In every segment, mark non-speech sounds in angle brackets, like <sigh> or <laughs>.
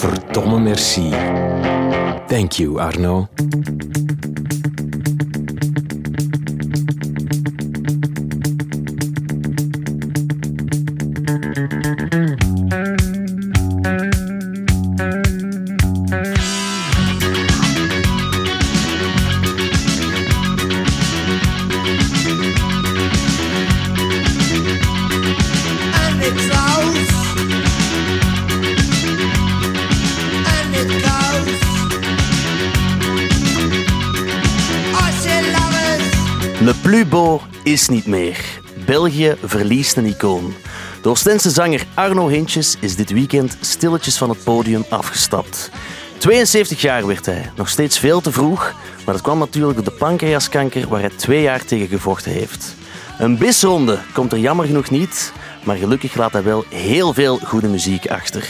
Godverdomme merci. Thank you, Arno. Is niet meer. België verliest een icoon. De Oostense zanger Arno Hintjes is dit weekend stilletjes van het podium afgestapt. 72 jaar werd hij, nog steeds veel te vroeg, maar dat kwam natuurlijk door de pancreaskanker waar hij twee jaar tegen gevochten heeft. Een bisronde komt er jammer genoeg niet, maar gelukkig laat hij wel heel veel goede muziek achter.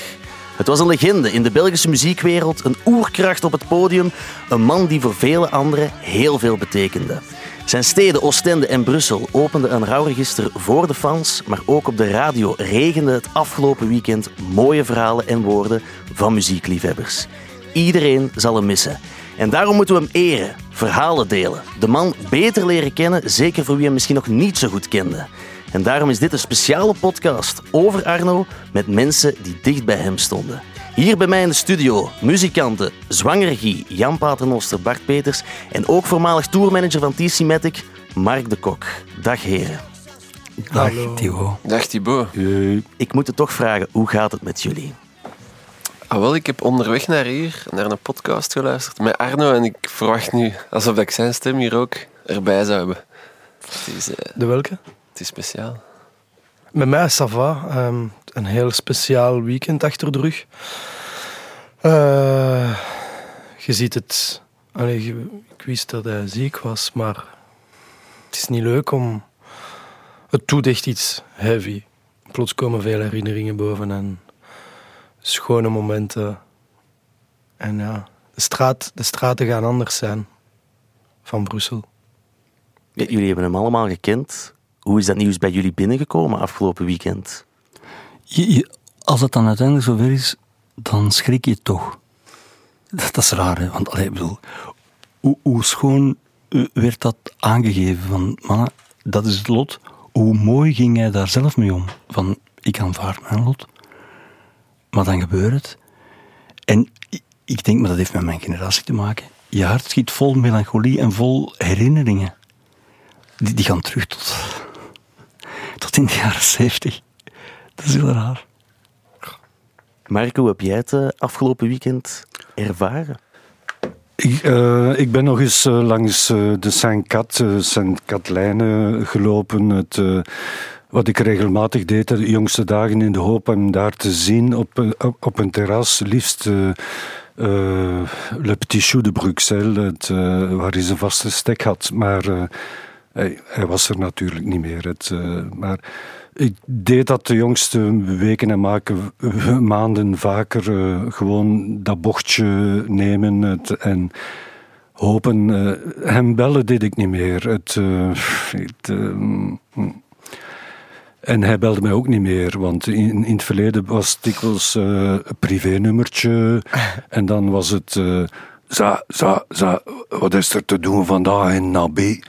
Het was een legende in de Belgische muziekwereld, een oerkracht op het podium, een man die voor vele anderen heel veel betekende. Zijn steden Oostende en Brussel openden een rouwregister voor de fans, maar ook op de radio regende het afgelopen weekend mooie verhalen en woorden van muziekliefhebbers. Iedereen zal hem missen. En daarom moeten we hem eren, verhalen delen, de man beter leren kennen, zeker voor wie hem misschien nog niet zo goed kende. En daarom is dit een speciale podcast over Arno met mensen die dicht bij hem stonden. Hier bij mij in de studio muzikanten, zwangeregie, Jan Paternoster, Bart Peters en ook voormalig tourmanager van TC Matic, Mark de Kok. Dag heren. Dag, Theo. Dag Thibaut. Ik moet het toch vragen, hoe gaat het met jullie? Ah, wel, ik heb onderweg naar hier naar een podcast geluisterd met Arno en ik verwacht nu alsof ik zijn stem hier ook erbij zou hebben. Het is, eh, De welke? het is speciaal. Met mij, ça va. Een heel speciaal weekend achter de rug. Eh, je ziet het... Allee, ik wist dat hij ziek was, maar het is niet leuk om... Het doet echt iets heavy. Plots komen veel herinneringen boven en schone momenten. En ja, de, straat, de straten gaan anders zijn van Brussel. Jullie hebben hem allemaal gekend. Hoe is dat nieuws bij jullie binnengekomen afgelopen weekend? Als het dan uiteindelijk zover is, dan schrik je toch. Dat, is raar, hè? want allee, ik bedoel, hoe, hoe schoon eh, werd dat aangegeven van mannen, dat is het lot. Hoe mooi ging hij daar zelf mee om? Van ik aanvaard mijn lot, maar dan gebeurt het. En ik, ik denk, maar dat heeft met mijn generatie te maken. Je hart schiet vol melancholie en vol herinneringen. Die, die gaan terug tot, tot in de jaren zeventig. Dat is heel raar. Marco, hoe heb jij het eh, afgelopen weekend ervaren? Ik, eh, ik ben nog eens eh, langs de Saint-Cat, Saint-Catlijnen gelopen. Het, eh, wat ik regelmatig deed de jongste dagen in de hoop hem daar te zien op, op, op een terras. Liefst eh, eh, Le Petit Chou de Bruxelles, het, waar hij zijn vaste stek had. Maar eh, hij, hij was er natuurlijk niet meer. Het, eh, maar ik deed dat de jongste weken en maken, maanden vaker. eh, gewoon dat bochtje nemen het, en hopen. eh, hem bellen deed ik niet meer. Het, eh, het, eh, en hij belde mij ook niet meer, want in, in het verleden was het dikwijls eh, een privénummertje. <laughs> en dan was het. eh, za, za, za, wat is er te doen vandaag in Nabi?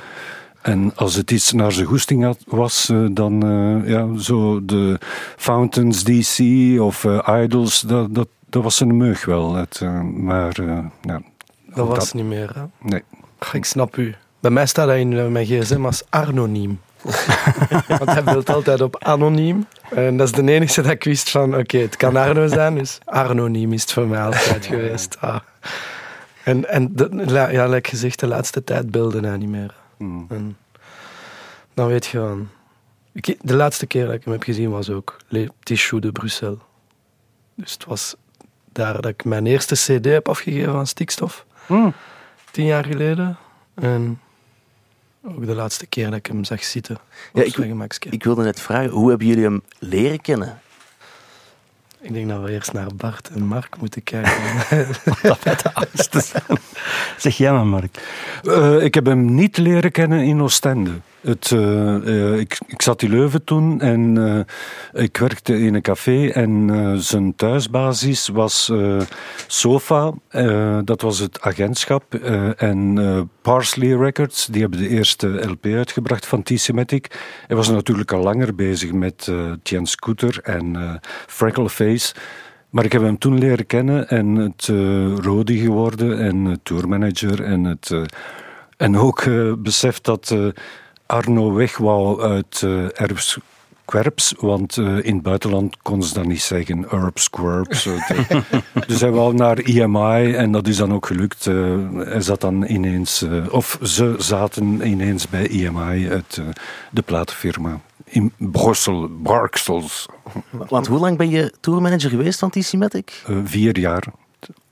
En als het iets naar zijn goesting had, was, eh, dan eh, ja, zo de Fountains DC of eh, Idols, dat, dat, dat was een meug wel. Het, maar ja, Dat was niet meer. Hè? Nee. Ach, Ik snap u. Bij mij staat hij in mijn gsm als anoniem. <laughs> Want hij belt altijd op anoniem. En dat is de enige dat ik wist van, oké, het kan Arno zijn, dus anoniem is het voor mij altijd geweest. Ah. En, en de, ja, like gezegd, de laatste tijd beelde hij niet meer. Hmm. En dan weet je gewoon... Ik- De laatste keer dat ik hem heb gezien was ook Le Petit Chou de Bruxelles. Dus het was daar dat ik mijn eerste cd heb afgegeven van Stikstof. Hmm. Tien jaar geleden. En ook de laatste keer dat ik hem zag zitten. Ja, ik-. Ik wilde net vragen, hoe hebben jullie hem leren kennen? Ik denk dat we eerst naar Bart en Mark moeten kijken. <laughs> Dat wij de oudste zijn. Zeg jij maar, Mark. Eh, ik heb hem niet leren kennen in Oostende. Het, eh, eh, ik, ik zat in Leuven toen en eh, ik werkte in een café en zijn thuisbasis was Sofa, dat was het agentschap, en Parsley Records, die hebben de eerste LP uitgebracht van T-Semitic. Hij was natuurlijk al langer bezig met eh Tien Scooter en Freckleface. Maar ik heb hem toen leren kennen en het uh, Rodi geworden en uh, tourmanager en, het, uh, en ook uh, beseft dat uh, Arno weg wou uit uh, Erps Kwerps, want uh, in het buitenland kon ze dat niet zeggen, Erps Kwerps. <laughs> dus hij wou naar EMI en dat is dan ook gelukt. Uh, hij zat dan ineens, uh, of ze zaten ineens bij EMI, het, de platenfirma in Brussel, Barksels. Want hoe lang ben je tourmanager geweest van? Uh, vier jaar.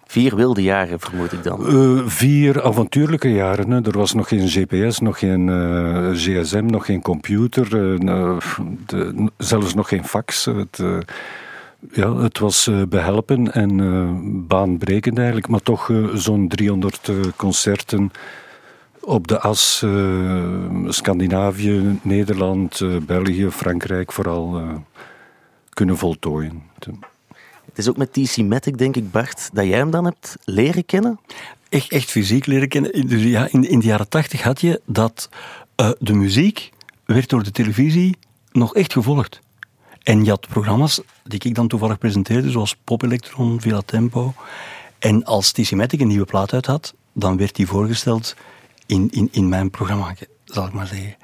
Vier wilde jaren, vermoed ik dan. Uh, vier avontuurlijke jaren. Hè. Er was nog geen GPS, nog geen uh, GSM, nog geen computer, uh, de, zelfs nog geen fax. Het, ja, het was behelpen en baanbrekend eigenlijk, maar toch zo'n 300 concerten op de as Scandinavië, Nederland, België, Frankrijk vooral kunnen voltooien. Het is ook met TC Matic, denk ik, Bart, dat jij hem dan hebt leren kennen? Echt, echt fysiek leren kennen. Dus ja, in, in de jaren tachtig had je dat uh, de muziek werd door de televisie nog echt gevolgd. En je had programma's die ik dan toevallig presenteerde, zoals Pop Electron, Villa Tempo. En als TC Matic een nieuwe plaat uit had, dan werd die voorgesteld in, in, in mijn programma, zal ik maar zeggen.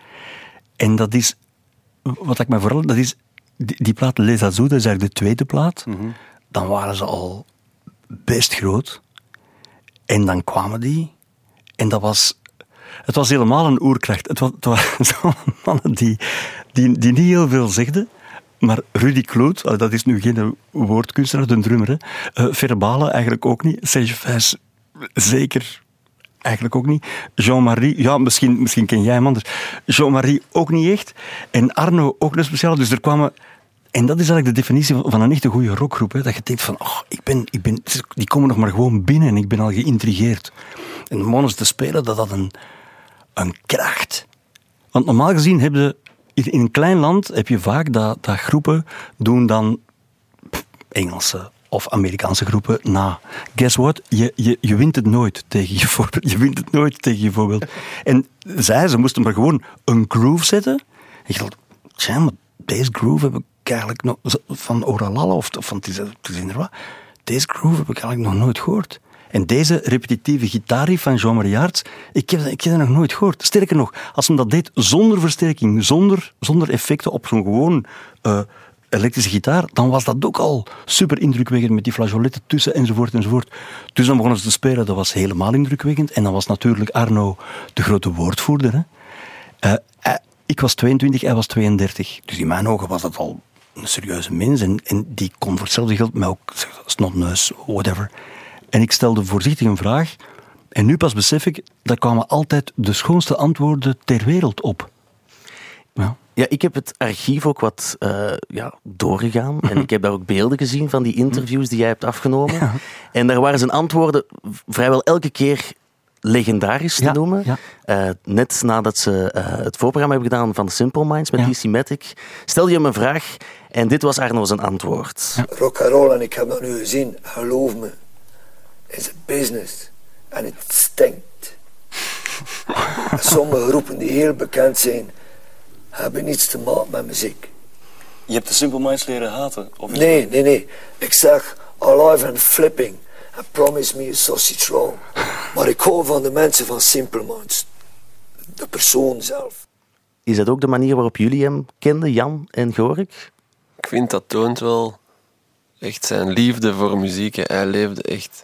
En dat is, wat ik me vooral, dat is, die, die plaat Les dat is eigenlijk de tweede plaat. Mm -hmm dan waren ze al best groot. En dan kwamen die. En dat was... Het was helemaal een oerkracht. Het, <laughs> het waren mannen die, die, die niet heel veel zegden. Maar Rudy Kloot, dat is nu geen woordkunstenaar, de drummer. Hè. Uh, Verbale eigenlijk ook niet. Serge Vijs zeker eigenlijk ook niet. Jean-Marie, ja, misschien, misschien ken jij hem anders. Jean-Marie ook niet echt. En Arno ook een speciaal. Dus er kwamen en dat is eigenlijk de definitie van een echte goede rockgroep. Hè? Dat je denkt van, oh, ik ben, ik ben, die komen nog maar gewoon binnen en ik ben al geïntrigeerd. En de mannen te spelen, dat had een, een kracht. Want normaal gezien heb je, in een klein land heb je vaak dat, dat groepen doen dan Engelse of Amerikaanse groepen na. Guess what? Je, je, je wint het nooit tegen je voorbeeld. <laughs> Je wint het nooit tegen je voorbeeld. En zij, ze moesten maar gewoon een groove zetten. En je dacht, tja, deze groove heb ik eigenlijk nog van Oralala of van wat. Deze groove heb ik eigenlijk nog nooit gehoord. En deze repetitieve gitaarriff van Jean Mariaerts, ik heb, ik heb dat nog nooit gehoord. Sterker nog, als hem dat deed zonder versterking, zonder, zonder effecten op zo'n gewoon uh, elektrische gitaar, dan was dat ook al super indrukwekkend met die flageoletten tussen enzovoort enzovoort. Dus dan begonnen ze te spelen, dat was helemaal indrukwekkend. En dan was natuurlijk Arno de grote woordvoerder. Hè. Uh, uh, ik was 22, hij was 32. Dus in mijn ogen was dat al een serieuze mens. En, en die kon voor hetzelfde geld mij ook snotneus, whatever. En ik stelde voorzichtig een vraag. En nu pas besef ik, daar kwamen altijd de schoonste antwoorden ter wereld op. Ja. Ja, ik heb het archief ook wat uh, ja, doorgegaan. En ik heb daar ook beelden gezien van die interviews die jij hebt afgenomen. Ja. En daar waren zijn antwoorden vrijwel elke keer legendarisch te ja, noemen. Ja. Uh, net nadat ze uh, het voorprogramma hebben gedaan van Simple Minds met ja. DC Matic, stelde je hem een vraag en dit was Arno zijn antwoord. Ja. Rock and roll, en ik heb dat nu gezien, geloof me, is een business en het stinkt. <laughs> Sommige groepen die heel bekend zijn, hebben niets te maken met muziek. Je hebt de Simple Minds leren haten? Of nee, nee, nee. Ik zeg alive and flipping. And promise me a sausage roll. Maar ik hou van de mensen van Simple Minds. De persoon zelf. Is dat ook de manier waarop jullie hem kenden, Jan en Gorik? Ik vind dat toont wel echt zijn liefde voor muziek. Hij leefde echt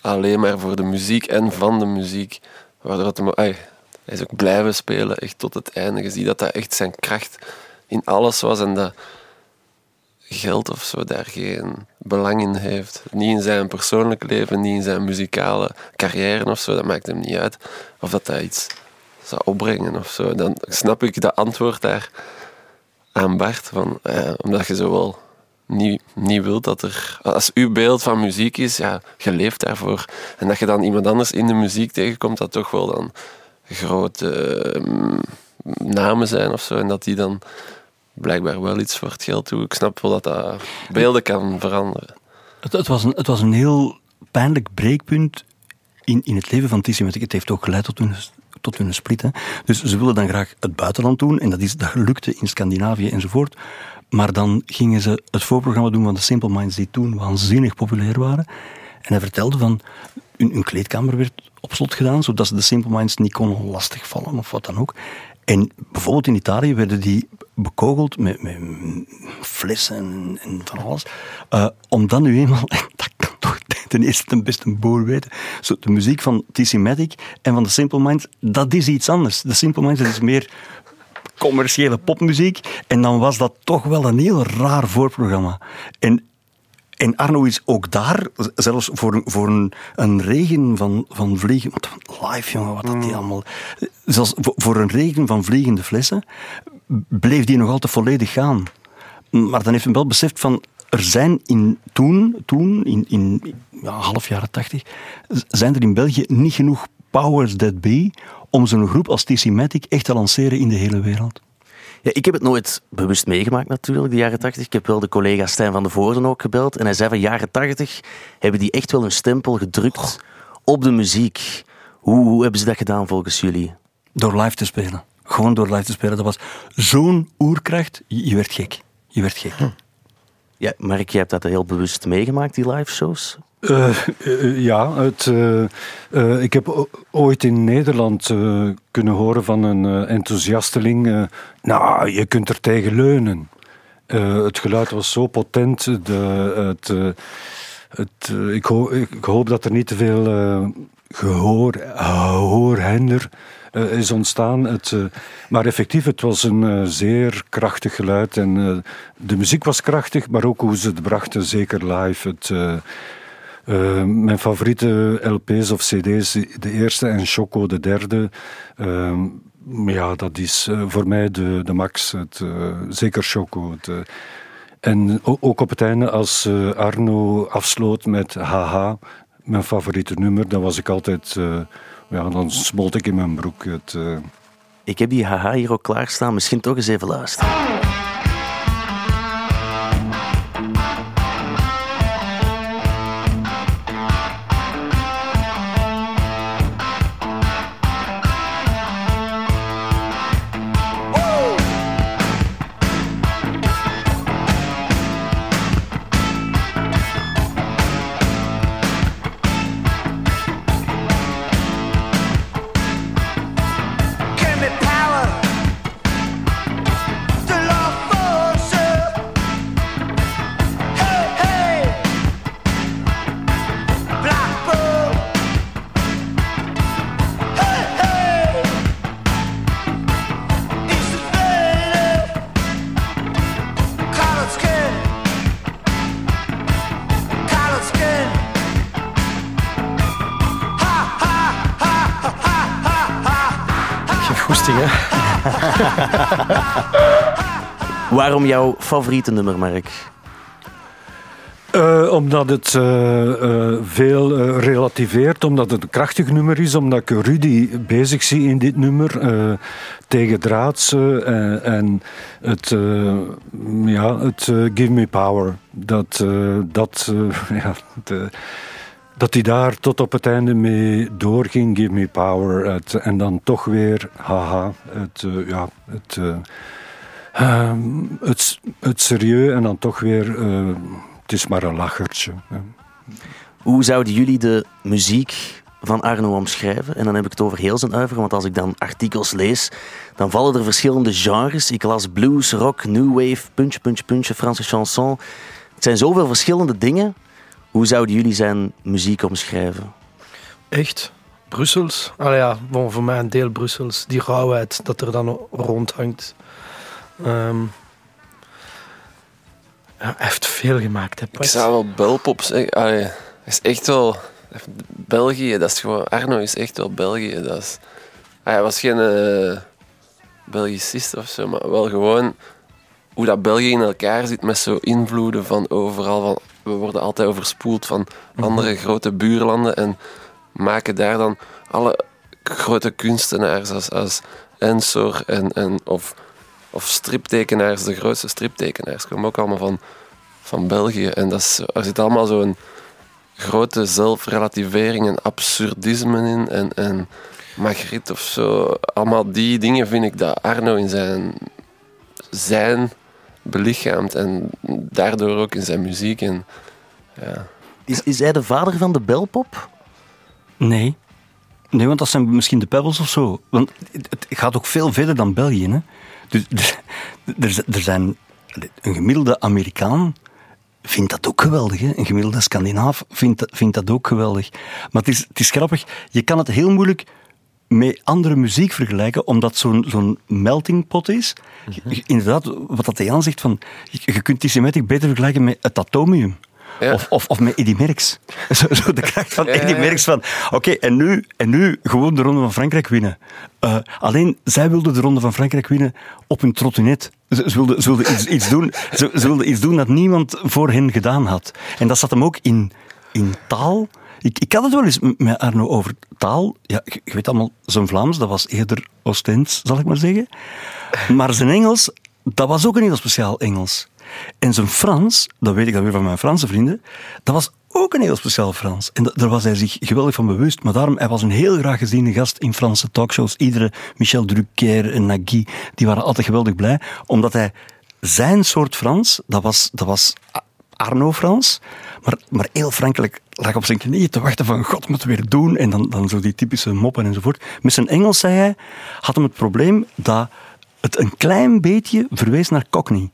alleen maar voor de muziek en van de muziek. Waardoor het hem, ay, hij is ook blijven spelen, echt tot het einde. Je ziet dat dat echt zijn kracht in alles was en dat geld of zo daar geen belang in heeft. Niet in zijn persoonlijk leven, niet in zijn muzikale carrière of zo. Dat maakt hem niet uit. Of dat hij iets zou opbrengen of zo. Dan snap ik dat antwoord daar aan Bart. Van, eh, omdat je zo wel niet, niet wilt dat er... Als uw beeld van muziek is, ja, je leeft daarvoor. En dat je dan iemand anders in de muziek tegenkomt, dat toch wel dan grote... Uh, namen zijn of zo. En dat die dan blijkbaar wel iets voor het geld doen. Ik snap wel dat dat beelden kan veranderen. Het, het, was een, het was een heel pijnlijk breekpunt in, in het leven van Tissimatic. Het heeft ook geleid tot hun, tot hun split. Dus ze wilden dan graag het buitenland doen. En dat, is, dat lukte in Scandinavië enzovoort. Maar dan gingen ze het voorprogramma doen van de Simple Minds, die toen waanzinnig populair waren. En hij vertelde van, hun, hun kleedkamer werd op slot gedaan, zodat ze de Simple Minds niet konden lastigvallen of wat dan ook. En bijvoorbeeld in Italië werden die bekogeld met, met flessen en, en van alles. Uh, om dan nu eenmaal, <laughs> dat kan toch <laughs> ten eerste ten beste een boer weten, zo, de muziek van TC Matic en van de Simple Minds, dat is iets anders. De Simple Minds, dat is meer commerciële popmuziek. En dan was dat toch wel een heel raar voorprogramma. En en Arno is ook daar, zelfs voor, voor een, een regen van, van vliegen... Live, jongen, wat dat die allemaal... Zelfs voor, een regen van vliegende flessen bleef die nog altijd volledig gaan. Maar dan heeft hij wel beseft van... Er zijn in, toen, toen in, in ja, half jaren tachtig, zijn er in België niet genoeg powers that be om zo'n groep als TC Matic echt te lanceren in de hele wereld. Ja, ik heb het nooit bewust meegemaakt natuurlijk, de jaren 80. Ik heb wel de collega Stijn van de Voorden ook gebeld. En hij zei van jaren 80 hebben die echt wel een stempel gedrukt op de muziek. Hoe, hoe hebben ze dat gedaan volgens jullie? Door live te spelen. Gewoon door live te spelen. Dat was zo'n oerkracht. Je, werd gek. Je werd gek. Hm. Ja, Mark, je hebt dat heel bewust meegemaakt, die live shows? Uh, uh, ja, het, uh, ik heb ooit in Nederland kunnen horen van een enthousiasteling. nou, je kunt er tegen leunen. het geluid was zo potent. De, het, het, ik, ho ik, hoop dat er niet te veel gehoor, gehoorhinder uh, is ontstaan. Het, uh, maar effectief, het was een uh, zeer krachtig geluid. En de muziek was krachtig, maar ook hoe ze het brachten, zeker live. Het, mijn favoriete LP's of CD's, de eerste en Choco de derde. Ja, dat is voor mij de, de max. Het, zeker Choco. Het, en ook op het einde, als Arno afsloot met Haha, mijn favoriete nummer, dan was ik altijd. Ja, dan smolt ik in mijn broek. Het, ik heb die Haha hier ook klaarstaan. Misschien toch eens even luisteren. <laughs> Waarom jouw favoriete nummer, Mark? Uh, omdat het uh, uh, veel relativeert, omdat het een krachtig nummer is, omdat ik Rudy bezig zie in dit nummer tegen draads en het, ja, het Give Me Power. Dat, dat, <laughs> ja, de, dat hij daar tot op het einde mee doorging, Give Me Power. En dan toch weer, haha, het, ja, het Ehm, het, het serieus en dan toch weer, uh, het is maar een lachertje. Hoe zouden jullie de muziek van Arno omschrijven? En dan heb ik het over heel zijn uiver, want als ik dan artikels lees, dan vallen er verschillende genres. Ik las blues, rock, new wave, puntje, puntje, puntje, Franse chanson. Het zijn zoveel verschillende dingen. Hoe zouden jullie zijn muziek omschrijven? Echt? Brussels? Ah ja, bon, voor mij een deel Brussels. Die rauwheid dat er dan rondhangt. Um, ja, hij heeft veel gemaakt. Hè, ik zou wel belpop zeggen. Allee, is echt wel... België, dat is gewoon... Arno is echt wel België. Dat is, hij was geen uh, Belgicist of zo, maar wel gewoon hoe dat België in elkaar zit met zo invloeden van overal. Van, we worden altijd overspoeld van andere grote buurlanden en maken daar dan alle grote kunstenaars als, als Ensor en, en, of, of striptekenaars, de grootste striptekenaars, komen ook allemaal van, van België. En dat is, er zit allemaal zo'n grote zelfrelativering en absurdisme in. En, en Magritte of zo. Allemaal die dingen vind ik dat Arno in zijn zijn belichaamt. En daardoor ook in zijn muziek. En, ja. Is, is hij de vader van de belpop? Nee. Nee, want dat zijn misschien de Pebbles of zo. Want het, het gaat ook veel verder dan België. Hè? Dus, dus er, er zijn... Een gemiddelde Amerikaan vindt dat ook geweldig. Hè? Een gemiddelde Scandinaaf vindt dat, vindt dat ook geweldig. Maar het is, het is grappig. Je kan het heel moeilijk met andere muziek vergelijken, omdat zo'n zo'n melting pot is. Inderdaad, wat dat Jan zegt, van, je, je kunt die Semitic beter vergelijken met het atomium. Ja. Of, of, of met Eddy Merckx. <laughs> Zo, zo de kracht van Ja, Eddy. Merckx van... Oké, en, nu, en nu gewoon de Ronde van Frankrijk winnen. Eh, alleen, zij wilden de Ronde van Frankrijk winnen op hun trottinet. Ze, ze wilden, ze wilden iets, iets doen, ze, ze wilden iets doen dat niemand voor hen gedaan had. En dat zat hem ook in, in taal. Ik, ik had het wel eens met Arno over taal. Ja, je, weet allemaal, zijn Vlaams, dat was eerder Oostends, zal ik maar zeggen. Maar zijn Engels, dat was ook een heel speciaal Engels. En zijn Frans, dat weet ik dan weer van mijn Franse vrienden, dat was ook een heel speciaal Frans. En da- daar was hij zich geweldig van bewust. Maar daarom, hij was een heel graag geziene gast in Franse talkshows. Iedere Michel Drucker en Nagui, die waren altijd geweldig blij. Omdat hij zijn soort Frans, dat was, dat was A- Arno-Frans, maar, maar heel Frankrijk lag op zijn knieën te wachten van God moet weer doen. En dan, dan zo die typische moppen enzovoort. Met zijn Engels, zei hij, had hem het probleem dat het een klein beetje verwees naar Cockney.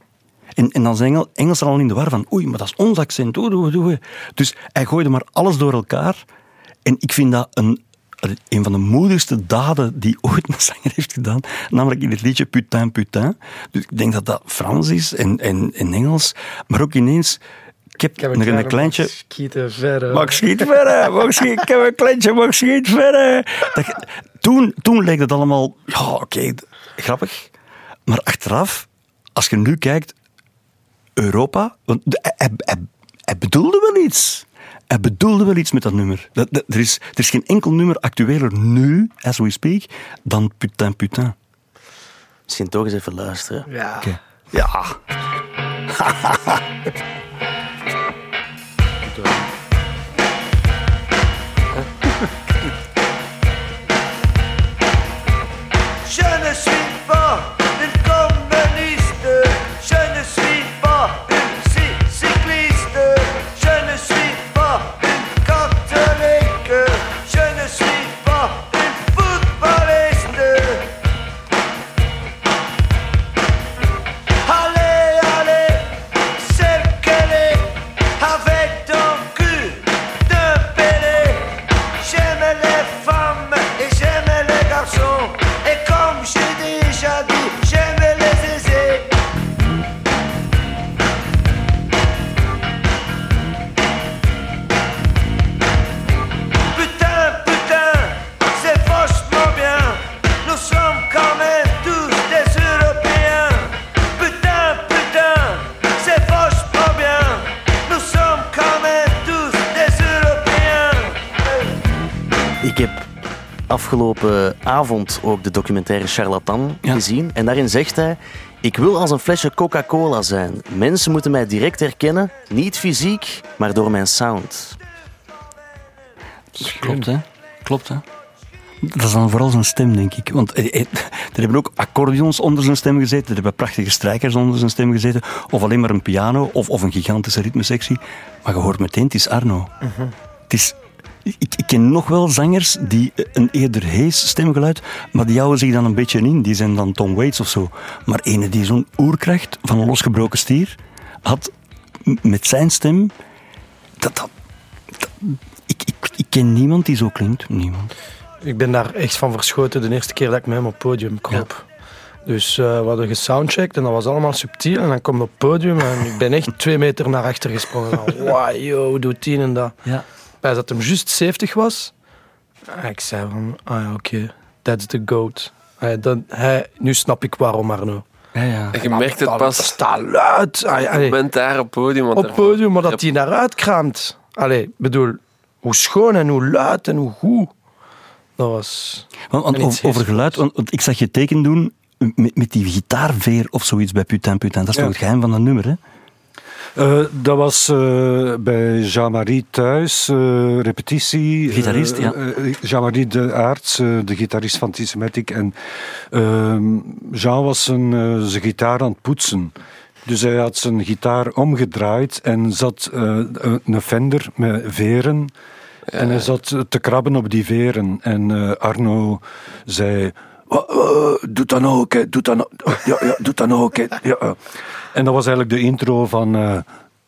En, en dan zijn Engel, Engels al in de war van oei, maar dat is ons accent. Oei, oei. Dus hij gooide maar alles door elkaar. En ik vind dat een, een van de moedigste daden die ooit een zanger heeft gedaan. Namelijk in het liedje Putain, Putain. Dus ik denk dat dat Frans is en, en, en Engels. Maar ook ineens... Ik heb, Ik heb nog een kleine kleintje... Schieten verder. Mag schiet verder, mag schiet, ik heb een kleintje, mag schiet verder. Dat, toen, toen leek het allemaal, ja, oké, grappig. Maar achteraf, als je nu kijkt, Europa, want hij, hij, hij, hij bedoelde wel iets. Hij bedoelde wel iets met dat nummer. Dat, dat- er, is, er is geen enkel nummer actueler nu, as we speak, dan Putain Putain. Misschien toch eens even luisteren. Ja. Ja. <laughs> afgelopen avond ook de documentaire Charlatan Ja. gezien. En daarin zegt hij... Ik wil als een flesje Coca-Cola zijn. Mensen moeten mij direct herkennen. Niet fysiek, maar door mijn sound. Klopt, hè? Klopt, hè? Dat is dan vooral zijn stem, denk ik. Want eh, eh, er hebben ook accordeons onder zijn stem gezeten. Er hebben prachtige strijkers onder zijn stem gezeten. Of alleen maar een piano. Of, of een gigantische ritmesectie. Maar je hoort meteen, het is Arno. Het is... Ik, ik ken nog wel zangers die een eerder hees stemgeluid, maar die houden zich dan een beetje in. Die zijn dan Tom Waits of zo. Maar ene die zo'n oerkracht van een losgebroken stier had met zijn stem, dat, dat, dat- ik, ik, ik ken niemand die zo klinkt. Niemand. Ik ben daar echt van verschoten de eerste keer dat ik met hem op het podium kroop. Dus eh, we hadden gesoundcheckt en dat was allemaal subtiel. En dan kom ik op het podium en ik ben echt twee meter naar achter gesprongen. <laughs> Wow, yo, hoe doet die en dat? Ja. Bij dat hem juist 70 was. En ik zei van, ah ja, oké, that's the goat. Hij, dat, hij, nu snap ik waarom Arno. Ja, ja. En je merkt het pas staat luid. Ah, je bent daar op het podium. op podium, maar dat hij naar uitkraamt. Allee, ik bedoel, hoe schoon en hoe luid en hoe goed. Dat was... Want, want over, geluid, want, want ik zag je teken doen met, met die gitaarveer of zoiets bij Putain Putain. Dat is Ja. toch het geheim van dat nummer, hè? Eh, dat was eh, bij Jean-Marie thuis, eh, repetitie. Gitarist, ja. Jean-Marie de Aarts, eh, de gitarist van Tissematic. En ehm, Jean was zijn, zijn gitaar aan het poetsen. Dus hij had zijn gitaar omgedraaid en zat een Fender met veren. En hij zat te krabben op die veren. En Arno zei... "Wa- wa- Doe dat nou ook, hè. Doe dat nou, <laughs> ja, ja, doe dat nou ook, hè. Ja, eh." En dat was eigenlijk de intro van... eh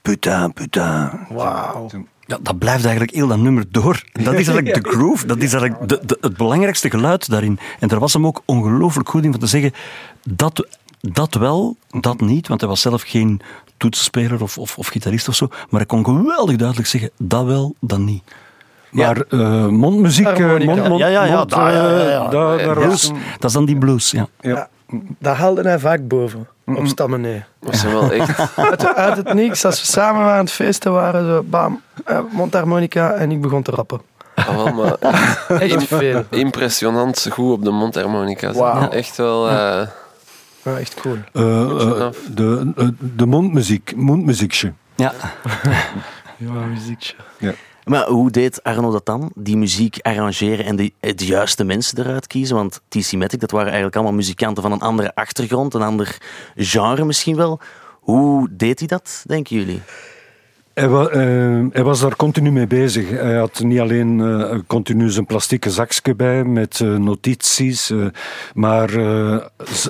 putain, putain. Wauw. Ja, dat blijft eigenlijk heel dat nummer door. Dat is eigenlijk de <laughs> groove, dat is eigenlijk de, de- het belangrijkste geluid daarin. En daar was hem ook ongelooflijk goed in van te zeggen, dat, dat wel, dat niet, want hij was zelf geen toetsspeler of, of, of gitarist of zo, maar hij kon geweldig duidelijk zeggen, dat wel, dat niet. Maar eh, mondmuziek... eh, Harmonica. mond, mond, Ja, ja, ja, mond, daar- ja, ja, ja. eh, daar- was Blues, dat is dan die blues, ja. ja. Daar haalde hij vaak boven. Op stammen nee. Dat zijn wel echt... <laughs> Uit, uit het niks, als we samen aan het feesten waren, zo bam, eh, mondharmonica en ik begon te rappen. Ah, wel, maar <laughs> Echt veel. impressionant goed op de mondharmonica. Wauw. Echt wel... eh, Ja, echt cool. Eh, eh, de, eh, de mondmuziek, mondmuziekje. Ja, <laughs> Ja, muziekje. Maar hoe deed Arno dat dan? Die muziek arrangeren en de, juiste mensen eruit kiezen? Want TC Matic, dat waren eigenlijk allemaal muzikanten van een andere achtergrond, een ander genre misschien wel. Hoe deed hij dat, denken jullie? Hij, eh, hij was daar continu mee bezig. Hij had niet alleen eh, continu zijn plastieke zakje bij met eh, notities, maar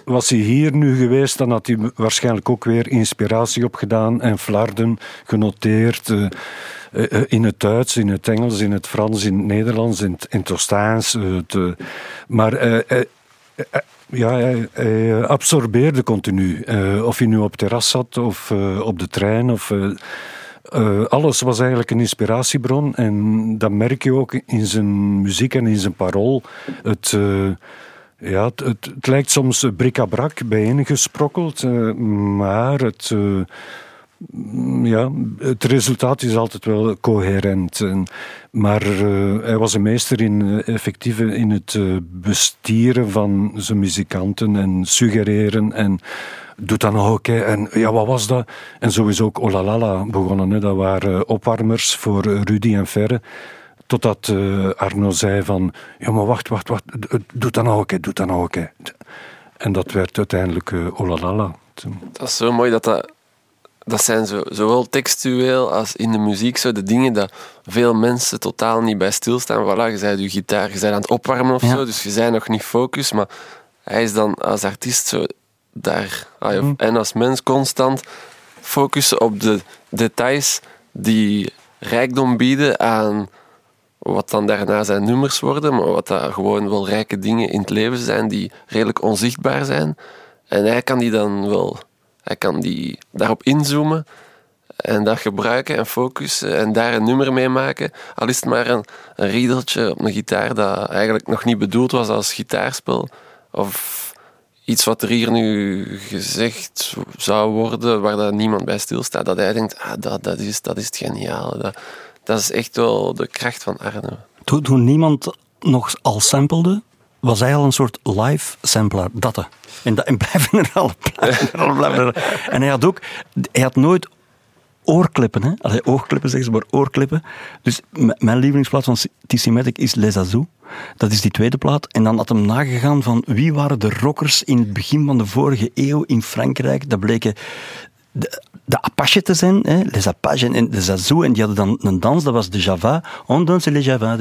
was hij hier nu geweest, dan had hij waarschijnlijk ook weer inspiratie opgedaan en flarden genoteerd. Eh, eh, in het Duits, in het Engels, in het Frans, in het Nederlands, in het, in eh, maar ja, hij, absorbeerde continu. Of hij nu op terras zat of op de trein. Of, alles was eigenlijk een inspiratiebron. En dat merk je ook in zijn muziek en in zijn parool. Het, ja, het, het, lijkt soms bric-à-brac bijeengesprokkeld, maar het, ja, het resultaat is altijd wel coherent. En, maar eh, hij was een meester in, eh, effectief in het eh, bestieren van zijn muzikanten en suggereren en doet dat nog. Hè. En ja, wat was dat? En zo is ook Olalala begonnen. Hè. Dat waren opwarmers voor Rudy en Ferre. Totdat Arno zei van, ja maar wacht, wacht, wacht, doe dat nou ook, hè, doe dat nou ook. hè. En dat werd uiteindelijk Olalala. Dat is zo mooi dat dat... Dat zijn zo, zowel textueel als in de muziek zo de dingen dat veel mensen totaal niet bij stilstaan. Voilà, je bent je gitaar, je bent aan het opwarmen of Ja. zo, dus je bent nog niet focus. Maar hij is dan als artiest zo daar. ah, ja, En als mens constant focussen op de details die rijkdom bieden aan wat dan daarna zijn nummers worden, maar wat dat gewoon wel rijke dingen in het leven zijn die redelijk onzichtbaar zijn. En hij kan die dan wel, hij kan die daarop inzoomen en dat gebruiken en focussen en daar een nummer mee maken. Al is het maar een, een riedeltje op een gitaar dat eigenlijk nog niet bedoeld was als gitaarspel. Of iets wat er hier nu gezegd zou worden, waar dat niemand bij stilstaat. Dat hij denkt, ah, dat, dat, is, dat is het geniale. Dat, dat is echt wel de kracht van Arno. toen, toen niemand nog al samplede, was hij al een soort live sampler. Dat. hè. En, dat, en blijven er al. Blijven er al blijven er. En hij had ook, hij had nooit oorklippen. Hè? Allee, oogklippen zeggen ze, maar oorklippen. Dus mijn lievelingsplaat van TC Matic is Les Azous. Dat is die tweede plaat. En dan had hem nagegaan van wie waren de rockers in het begin van de vorige eeuw in Frankrijk. Dat bleken de, de Apache te zijn, hè? les Apaches en- en de Zazou. En die hadden dan een dans, dat was de Java. On danse les Java.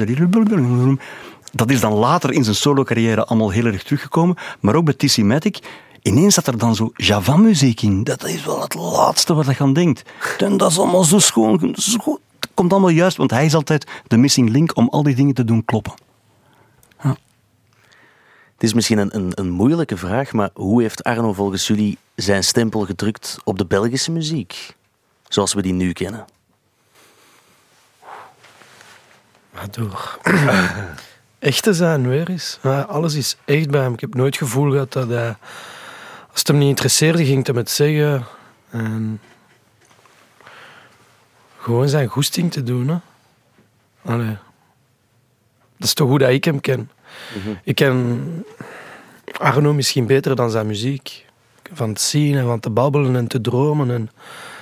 Dat is dan later in zijn solo-carrière allemaal heel erg teruggekomen. Maar ook bij TC Matic, ineens zat er dan zo Java-muziek in. Dat is wel het laatste wat je aan denkt. En dat is allemaal zo schoon. Zo komt allemaal juist, want hij is altijd de missing link om al die dingen te doen kloppen. Het is misschien een, een, een moeilijke vraag, maar hoe heeft Arno volgens jullie zijn stempel gedrukt op de Belgische muziek? Zoals we die nu kennen. Maar door <clears throat> echt te zijn weer eens. Ja, alles is echt bij hem. Ik heb nooit het gevoel gehad dat hij... Als het hem niet interesseerde, ging het hem het zeggen. En gewoon zijn goesting te doen. Hè. Allee. Dat is toch hoe dat ik hem ken. Ik ken Arno misschien beter dan zijn muziek. Van te zien en van te babbelen en te dromen en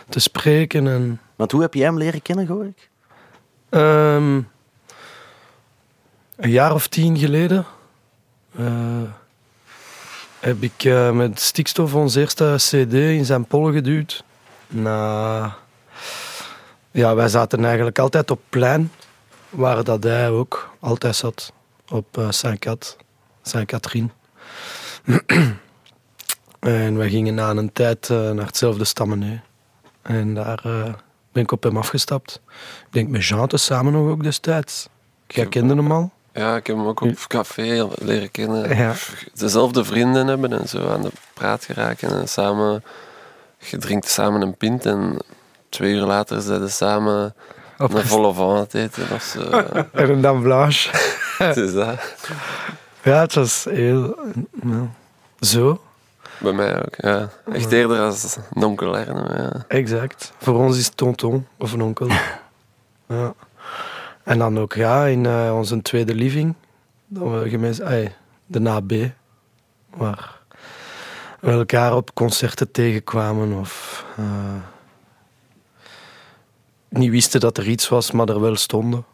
te spreken. En, Want hoe heb je hem leren kennen, hoor ik? Ehm, een jaar of tien geleden eh, heb ik eh, met Stikstof ons eerste CD in zijn pollen geduwd. Na, ja, wij zaten eigenlijk altijd op plein, waar dat hij ook altijd zat, op uh, Saint-Cat, Saint-Catherine. <clears throat> en wij gingen na een tijd eh, naar hetzelfde stammeneu. En daar eh, ben ik op hem afgestapt. Ik denk met Jean te samen nog ook destijds. Jij kende hem al? Ja, ik heb hem ook op café leren kennen. Ja. Dezelfde vrienden hebben en zo aan de praat geraken. En samen, je drinkt samen een pint en twee uur later zijn ze samen Op een volle van het eten of zo. <laughs> En een dan blanche. <laughs> Het is dat. Ja, het was heel... Zo, Bij mij ook, ja. Echt eerder als een onkel Erno, ja. exact. Voor ons is het tonton of een onkel. <laughs> Ja. En dan ook ja, in eh, onze tweede living, dat we gemeen, ay, de NAB, waar we elkaar op concerten tegenkwamen of eh, niet wisten dat er iets was, maar er wel stonden.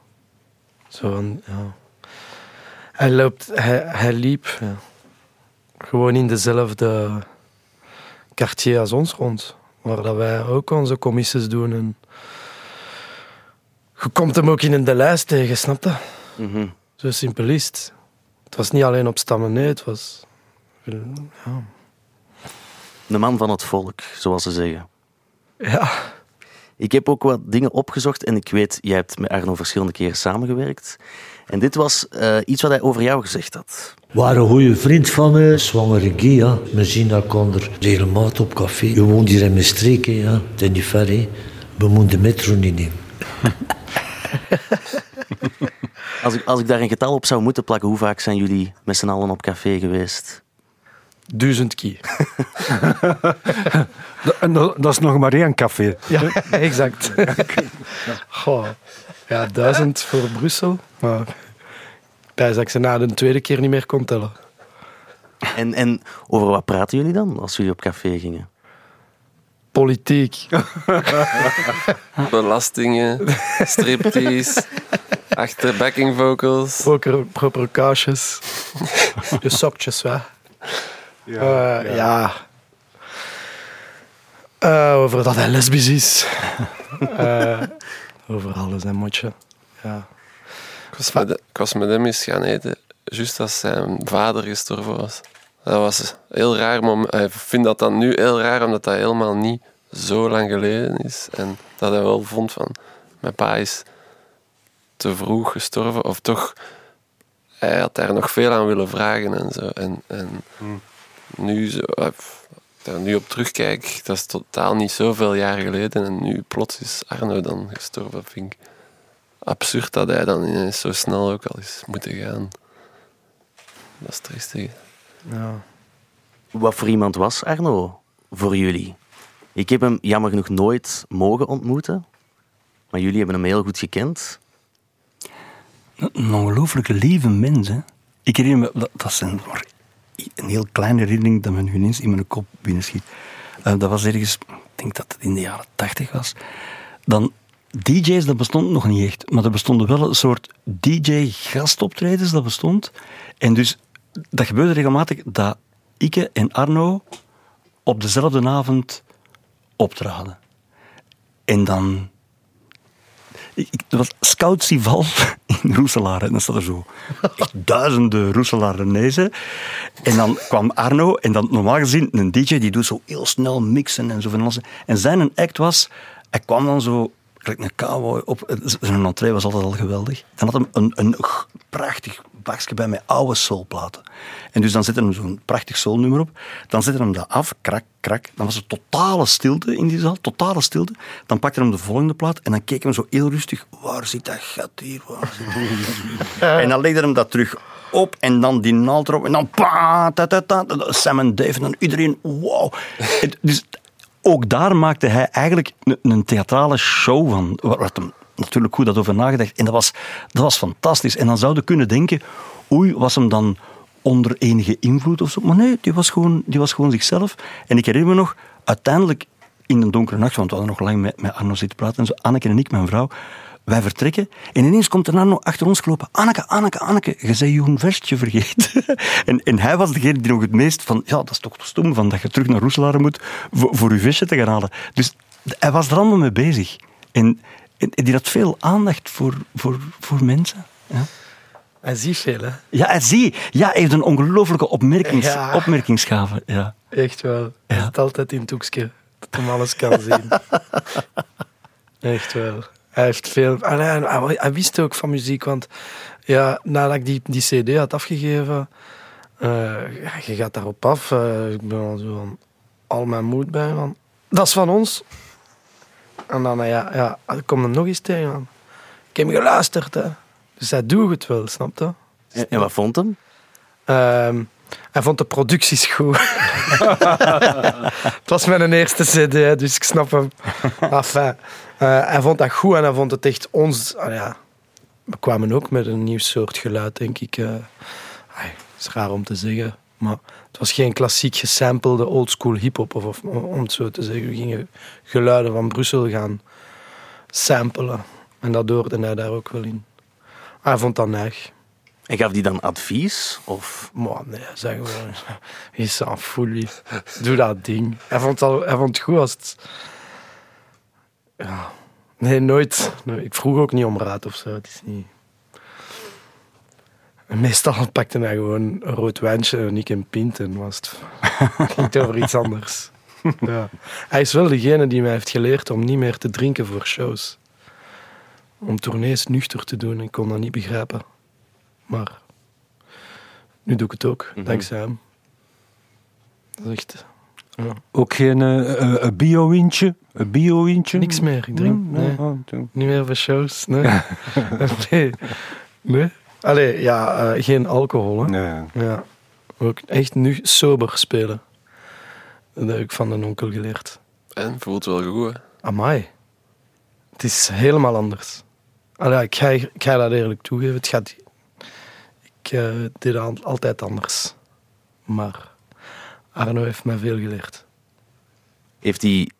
Zo ja. Hij, loopt, hij, hij liep gewoon in dezelfde quartier als ons rond, waar dat wij ook onze commissies doen. En je komt hem ook in een de lijst tegen, snap je? Mhm. Zo simpel is het. Het was niet alleen op stammen, nee, het was... Ja. De man van het volk, zoals ze zeggen. ja. Ik heb ook wat dingen opgezocht en ik weet, jij hebt met Arno verschillende keren samengewerkt. En dit was eh, iets wat hij over jou gezegd had. Waar een goede vriend van me, zwangere. We zien elkaar regelmatig op café. Je woont hier in mijn streek, hè, ja. Het is niet ver, hè. We moeten de metro niet nemen. Als ik, als ik daar een getal op zou moeten plakken, hoe vaak zijn jullie met z'n allen op café geweest? Duizend keer. <laughs> En dat, dat is nog maar één café. Ja, exact. <laughs> Goh. Ja, duizend voor Brussel. Maar dat ik ze na de tweede keer niet meer kon tellen. En, en over wat praten jullie dan als jullie op café gingen? Politiek. <laughs> Belastingen, striptease, achter backing vocals. Proper, proper kaasjes. Je sokjes weg. Ja. ja. Eh, over dat hij lesbisch is. Eh, over alles en motje. Ja. Ik was, met, ik was met hem eens gaan eten, juist als zijn vader gestorven was. Dat was heel raar, maar ik vind dat dan nu heel raar, omdat dat helemaal niet zo lang geleden is. En dat hij wel vond van, mijn pa is te vroeg gestorven, of toch, hij had daar nog veel aan willen vragen en zo. En, en nu, zo, eh, daar nu op terugkijk, dat is totaal niet zoveel jaar geleden. En nu plots is Arno dan gestorven, vind ik absurd dat hij dan ineens zo snel ook al is moeten gaan. Dat is triestig. Wat voor iemand was Arno voor jullie? Ik heb hem jammer genoeg nooit mogen ontmoeten, maar jullie hebben hem heel goed gekend. Een ongelooflijk lieve mens. Hè. Ik herinner me, dat, is een, een heel kleine herinnering dat me nu ineens in mijn kop binnenschiet. Eh, dat was ergens, ik denk dat het in de jaren tachtig was. Dan, DJ's, dat bestond nog niet echt. Maar er bestonden wel een soort DJ-gastoptredens, dat bestond. En dus, dat gebeurde regelmatig dat Ike en Arno op dezelfde avond optraden. En dan ik, was Scout Sival <laughs> in Roeselaar. En dan staat er zo duizenden Roeselarenezen. En dan kwam Arno, en dan normaal gezien, een DJ die doet zo heel snel mixen en zo van alles. En zijn act was, hij kwam dan zo, een cowboy op. Zijn entree was altijd al geweldig. Dan had hij een, een prachtig bakje bij met oude soulplaten. En dus dan zette hij zo'n prachtig soulnummer op. Dan zette hij hem dat af, krak, krak. Dan was er totale stilte in die zaal, totale stilte. Dan pakte hij hem de volgende plaat en dan keek hij hem zo heel rustig. Waar zit dat gat hier? Waar zit dat gat? <laughs> en dan legde hij hem dat terug op en dan die naald erop. En dan pa, ta, ta, ta, Sam en Dave en dan iedereen, wow. Het- Dus ook daar maakte hij eigenlijk een, een theatrale show van. Wat hem natuurlijk goed had over nagedacht. En dat was, dat was fantastisch. En dan zouden kunnen denken, oei, was hem dan onder enige invloed of zo? Maar nee, die was gewoon, die was gewoon zichzelf. En ik herinner me nog, uiteindelijk in een donkere nacht, want we hadden nog lang met, met Arno zitten praten en zo, Anneke en ik, mijn vrouw, wij vertrekken en ineens komt er Arno achter ons gelopen. Anneke, Anneke, Anneke, je zei je vestje vergeten. <laughs> en, en hij was degene die nog het meest van, ja, dat is toch stom van dat je terug naar Roeselaar moet voor, voor je vestje te gaan halen. Dus hij was er allemaal mee bezig. En die had veel aandacht voor, voor, voor mensen. Ja. Hij ziet veel, hè? Ja, hij zie. Ja, hij heeft een ongelooflijke opmerkings, Ja. opmerkingsgave. Ja. Echt wel. Hij zit altijd in het hoekje dat hij alles kan zien. <laughs> Echt wel. Hij heeft veel... en hij, hij- hij wist ook van muziek, want ja, nadat ik die, die cd had afgegeven, eh, je gaat daarop af. eh, ik ben al zo van, al mijn moed bij van, dat is van ons. En dan, ja, ja, ik kom er nog eens tegen. van, Ik heb geluisterd, hè. Dus hij doet het wel, snap je? En, en wat vond hem? Ehm, hij vond de producties goed. <laughs> het was mijn eerste cd, dus ik snap hem. Enfin, eh, hij vond dat goed en hij vond het echt ons... ah ja, we kwamen ook met een nieuw soort geluid, denk ik. het is raar om te zeggen, maar het was geen klassiek gesampelde oldschool hip-hop, of, of, om het zo te zeggen. We gingen geluiden van Brussel gaan samplen. En dat hoorde hij daar ook wel in. Hij vond dat neig. En gaf die dan advies? Of... Maar nee, zeg gewoon. Is aan fully. Doe dat ding. Hij vond het, al, hij vond het goed als het. Ja. Nee, nooit. Nee, ik vroeg ook niet om raad of zo. Het is niet. En meestal pakte hij gewoon een rood wijntje en ik een pint en was het. ging over iets anders. <laughs> Ja. Hij is wel degene die mij heeft geleerd om niet meer te drinken voor shows. Om tournees nuchter te doen. Ik kon dat niet begrijpen. Maar nu doe ik het ook, dankzij hem. Dat is echt... Ja. Ook geen een bio-windje? Een bio-windje? Niks meer, ik drink. Nee. oh. Niet meer voor shows, nee. <laughs> nee. nee. Allee, ja, eh, geen alcohol, hè. Nee. Ja. Ook echt nu sober spelen. Dat heb ik van een onkel geleerd. En voelt wel goed, hè? Amai. Het is helemaal anders. Allee, ik, ga, ik ga dat eerlijk toegeven. Het gaat, ik eh, deed al- altijd anders. Maar Arno heeft mij veel geleerd. Heeft hij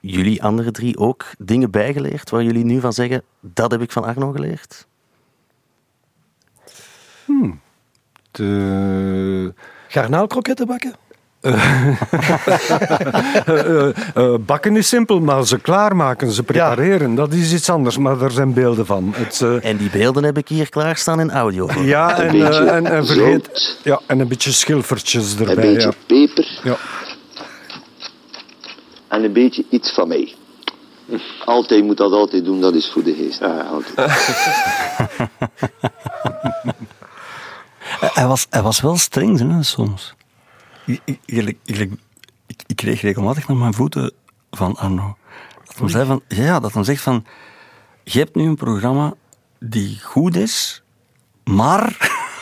jullie andere drie ook dingen bijgeleerd waar jullie nu van zeggen, dat heb ik van Arno geleerd? De, Garnaalkroketten bakken? <laughs> eh, eh, eh, bakken is simpel, maar ze klaarmaken, ze prepareren, dat is iets anders. Maar er zijn beelden van. Het, eh, En die beelden heb ik hier klaarstaan in audio. ja, en, Een beetje en, en vergeet... zout. Ja, en een beetje schilfertjes Een erbij. beetje Ja. peper Ja. en een beetje iets van mij. Altijd, moet dat altijd doen, dat is voor de geest. Ja, altijd. <laughs> Hij- was, hij was wel streng hè, soms. Ik, ik- ik kreeg regelmatig naar mijn voeten van Arno. Dat hij, zei van, ja, dat hij zegt van... Je hebt nu een programma die goed is, maar...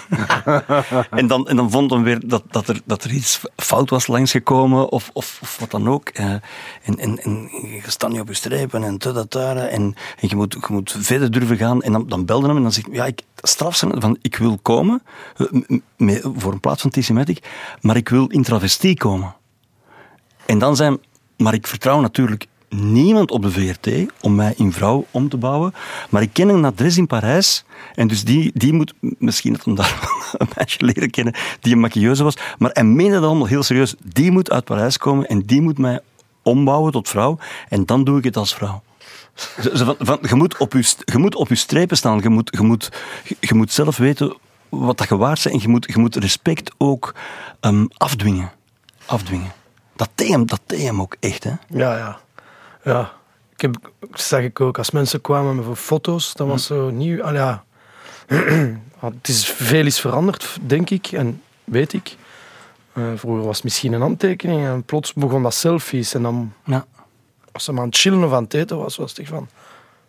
<laughs> en, dan, en dan vond hij weer dat, dat, er, dat er iets fout was langsgekomen of, of, of wat dan ook. En, en, en je staat niet op je strepen en dat daar, en, en je, moet, je moet verder durven gaan. En dan, dan belde hem en dan zegt hij, ja, ik straf zijn van ik wil komen eh, voor een plaats van T-Matic, maar ik wil in travestie komen. En dan zijn, maar ik vertrouw natuurlijk niemand op de VRT om mij in vrouw om te bouwen. Maar ik ken een adres in Parijs. En dus die, die moet, misschien dat hem daar <laughs> een meisje leren kennen die een maquilleuse was. Maar hij meende dat allemaal heel serieus. Die moet uit Parijs komen en die moet mij ombouwen tot vrouw. En dan doe ik het als vrouw. Van, van, je, moet op je, je moet op je strepen staan. Je moet, je, moet, je, moet zelf weten wat dat je waard. En je moet, je moet respect ook ehm, afdwingen. Afdwingen. Dat deed, dat deed hem ook echt, hè? Ja, ja. Ja. Ik heb, zeg ik ook, als mensen kwamen met voor foto's, dat was zo nieuw. Al ja. <clears throat> het is veel is veranderd, denk ik en weet ik. Eh, vroeger was het misschien een handtekening en plots begon dat selfies. En dan, Ja. als ze maar aan het chillen of aan het eten was, was het echt van,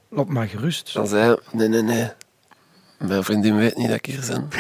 laat maar gerust. Dan zei hij, nee, nee, nee. Mijn vriendin weet niet dat ik hier ben. <laughs>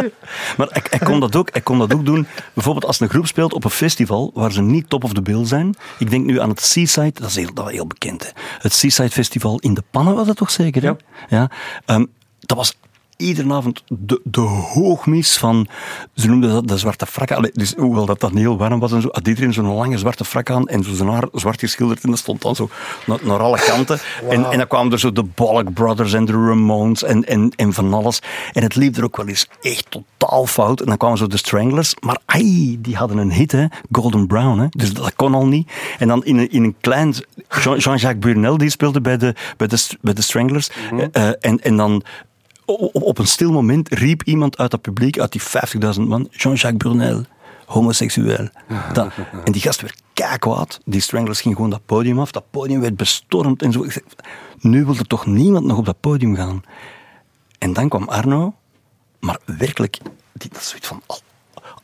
<laughs> Maar hij, hij, kon dat ook, hij kon dat ook doen. Bijvoorbeeld als een groep speelt op een festival waar ze niet top of the bill zijn. Ik denk nu aan het Seaside, dat is heel, dat was heel bekend. Hè. Het Seaside Festival in de Pannen was dat toch zeker? Hè? Ja. Ehm, dat was iedere avond de, de hoogmis van, ze noemden dat de zwarte frak. Allee, dus hoewel dat dan heel warm was en zo, had iedereen zo'n lange zwarte frak aan en zo zijn haar zwart geschilderd en dat stond dan zo naar, naar alle kanten. En, en dan kwamen er zo de Bollock Brothers en de Ramones en, en, en van alles. En het liep er ook wel eens echt totaal fout. En dan kwamen zo de Stranglers, maar ai, die hadden een hit, hè, Golden Brown, hè, dus dat kon al niet. En dan in een, in een klein, Jean- Jean-Jacques Burnel, die speelde bij de, bij de, bij de Stranglers. Eh, en, en dan op, op een stil moment riep iemand uit dat publiek, uit die 50.000 man, Jean-Jacques Brunel, homoseksueel. <laughs> Dat, en die gast werd kwaad. Die Stranglers ging gewoon dat podium af. Dat podium werd bestormd en zo. Ik nu wil er toch niemand nog op dat podium gaan. En dan kwam Arno, maar werkelijk, die, dat is zoiets van, al,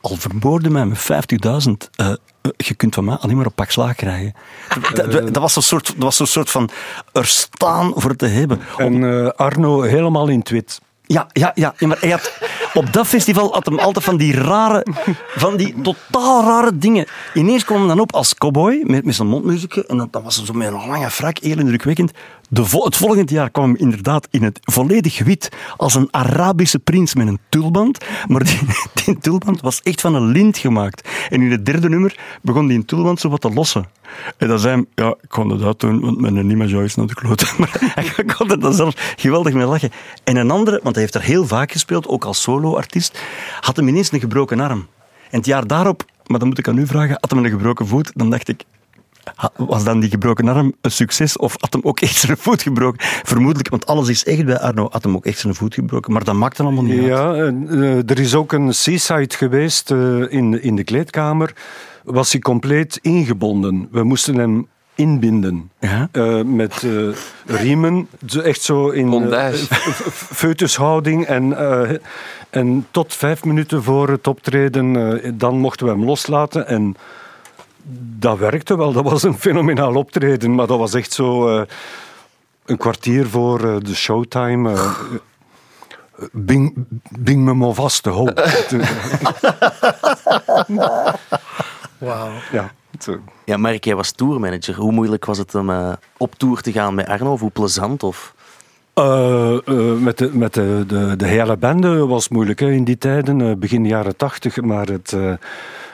al vermoorde mij met 50.000, eh, je kunt van mij alleen maar op pak slaag krijgen. Dat, dat- dat was zo'n soort, dat was zo'n soort van er staan voor te hebben. En eh, Arno helemaal in het wit. Ja, ja, ja, maar hij had, op dat festival had hem altijd van die rare, van die totaal rare dingen. Ineens kwam hij dan op als cowboy met, met zijn mondmuziekje en dan, dan was zo met een lange frak, heel indrukwekkend. De het volgende jaar kwam hij inderdaad in het volledig wit als een Arabische prins met een tulband. Maar die, <laughs> die tulband was echt van een lint gemaakt. En in het derde nummer begon die tulband zo wat te lossen. En dan zei hij, ja, ik kon dat uitdoen, want mijn Nima is naar de klote. <laughs> Maar hij kon er dan zelf geweldig mee lachen. En een andere, want hij heeft er heel vaak gespeeld, ook als solo-artiest, had hem ineens een gebroken arm. En het jaar daarop, maar dan moet ik aan u vragen, had hem een gebroken voet. Dan dacht ik, was dan die gebroken arm een succes of had hem ook echt zijn voet gebroken? Vermoedelijk, want alles is echt bij Arno, had hem ook echt zijn voet gebroken. Maar dat maakte allemaal niet uit. Ja, en, eh, er is ook een seaside geweest eh, in, in de kleedkamer. Was hij compleet ingebonden. We moesten hem inbinden. Ja? Eh, met eh, riemen. Zo Echt zo in eh, Bondage. f- f- foetushouding. En, eh, en tot vijf minuten voor het optreden, eh, dan mochten we hem loslaten. En dat werkte wel. Dat was een fenomenaal optreden. Maar dat was echt zo... eh, een kwartier voor eh, de showtime. eh, Bing, bing me maar vast, de hoop. <laughs> Wauw. ja, zo. Ja, Mark, jij was tourmanager. Hoe moeilijk was het om eh, op tour te gaan met Arno? Of hoe plezant? Of... Eh, eh, met de, met de, de, de hele bende was moeilijk hè, in die tijden, eh, begin jaren tachtig. Maar het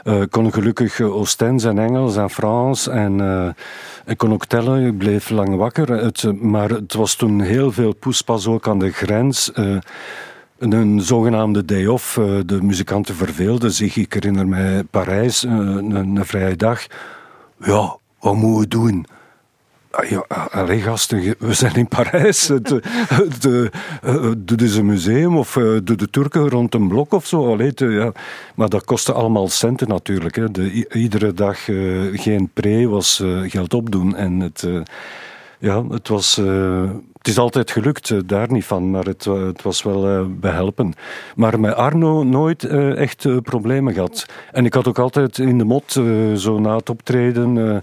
eh, eh, kon gelukkig eh, Oostense en Engels en Frans. En eh, ik kon ook tellen, ik bleef lang wakker. Het, maar het was toen heel veel poespas ook aan de grens. een, zogenaamde day off. eh, de muzikanten verveelden zich. Ik herinner mij Parijs, een, een vrije dag. Ja, wat moeten we doen? Ah, Ja, allee gasten, we zijn in Parijs. <laughs> Het, eh, het, eh, Doe een museum of eh, doe de Turken rond een blok of zo. Allee, te- ja. Maar dat kostte allemaal centen natuurlijk. Hè. De, iedere dag geen pre was geld opdoen. En het, ja, het, was, het is altijd gelukt, daar niet van. Maar het, het was wel eh, behelpen. Maar met Arno nooit echt problemen gehad. En ik had ook altijd in de mot, zo na het optreden...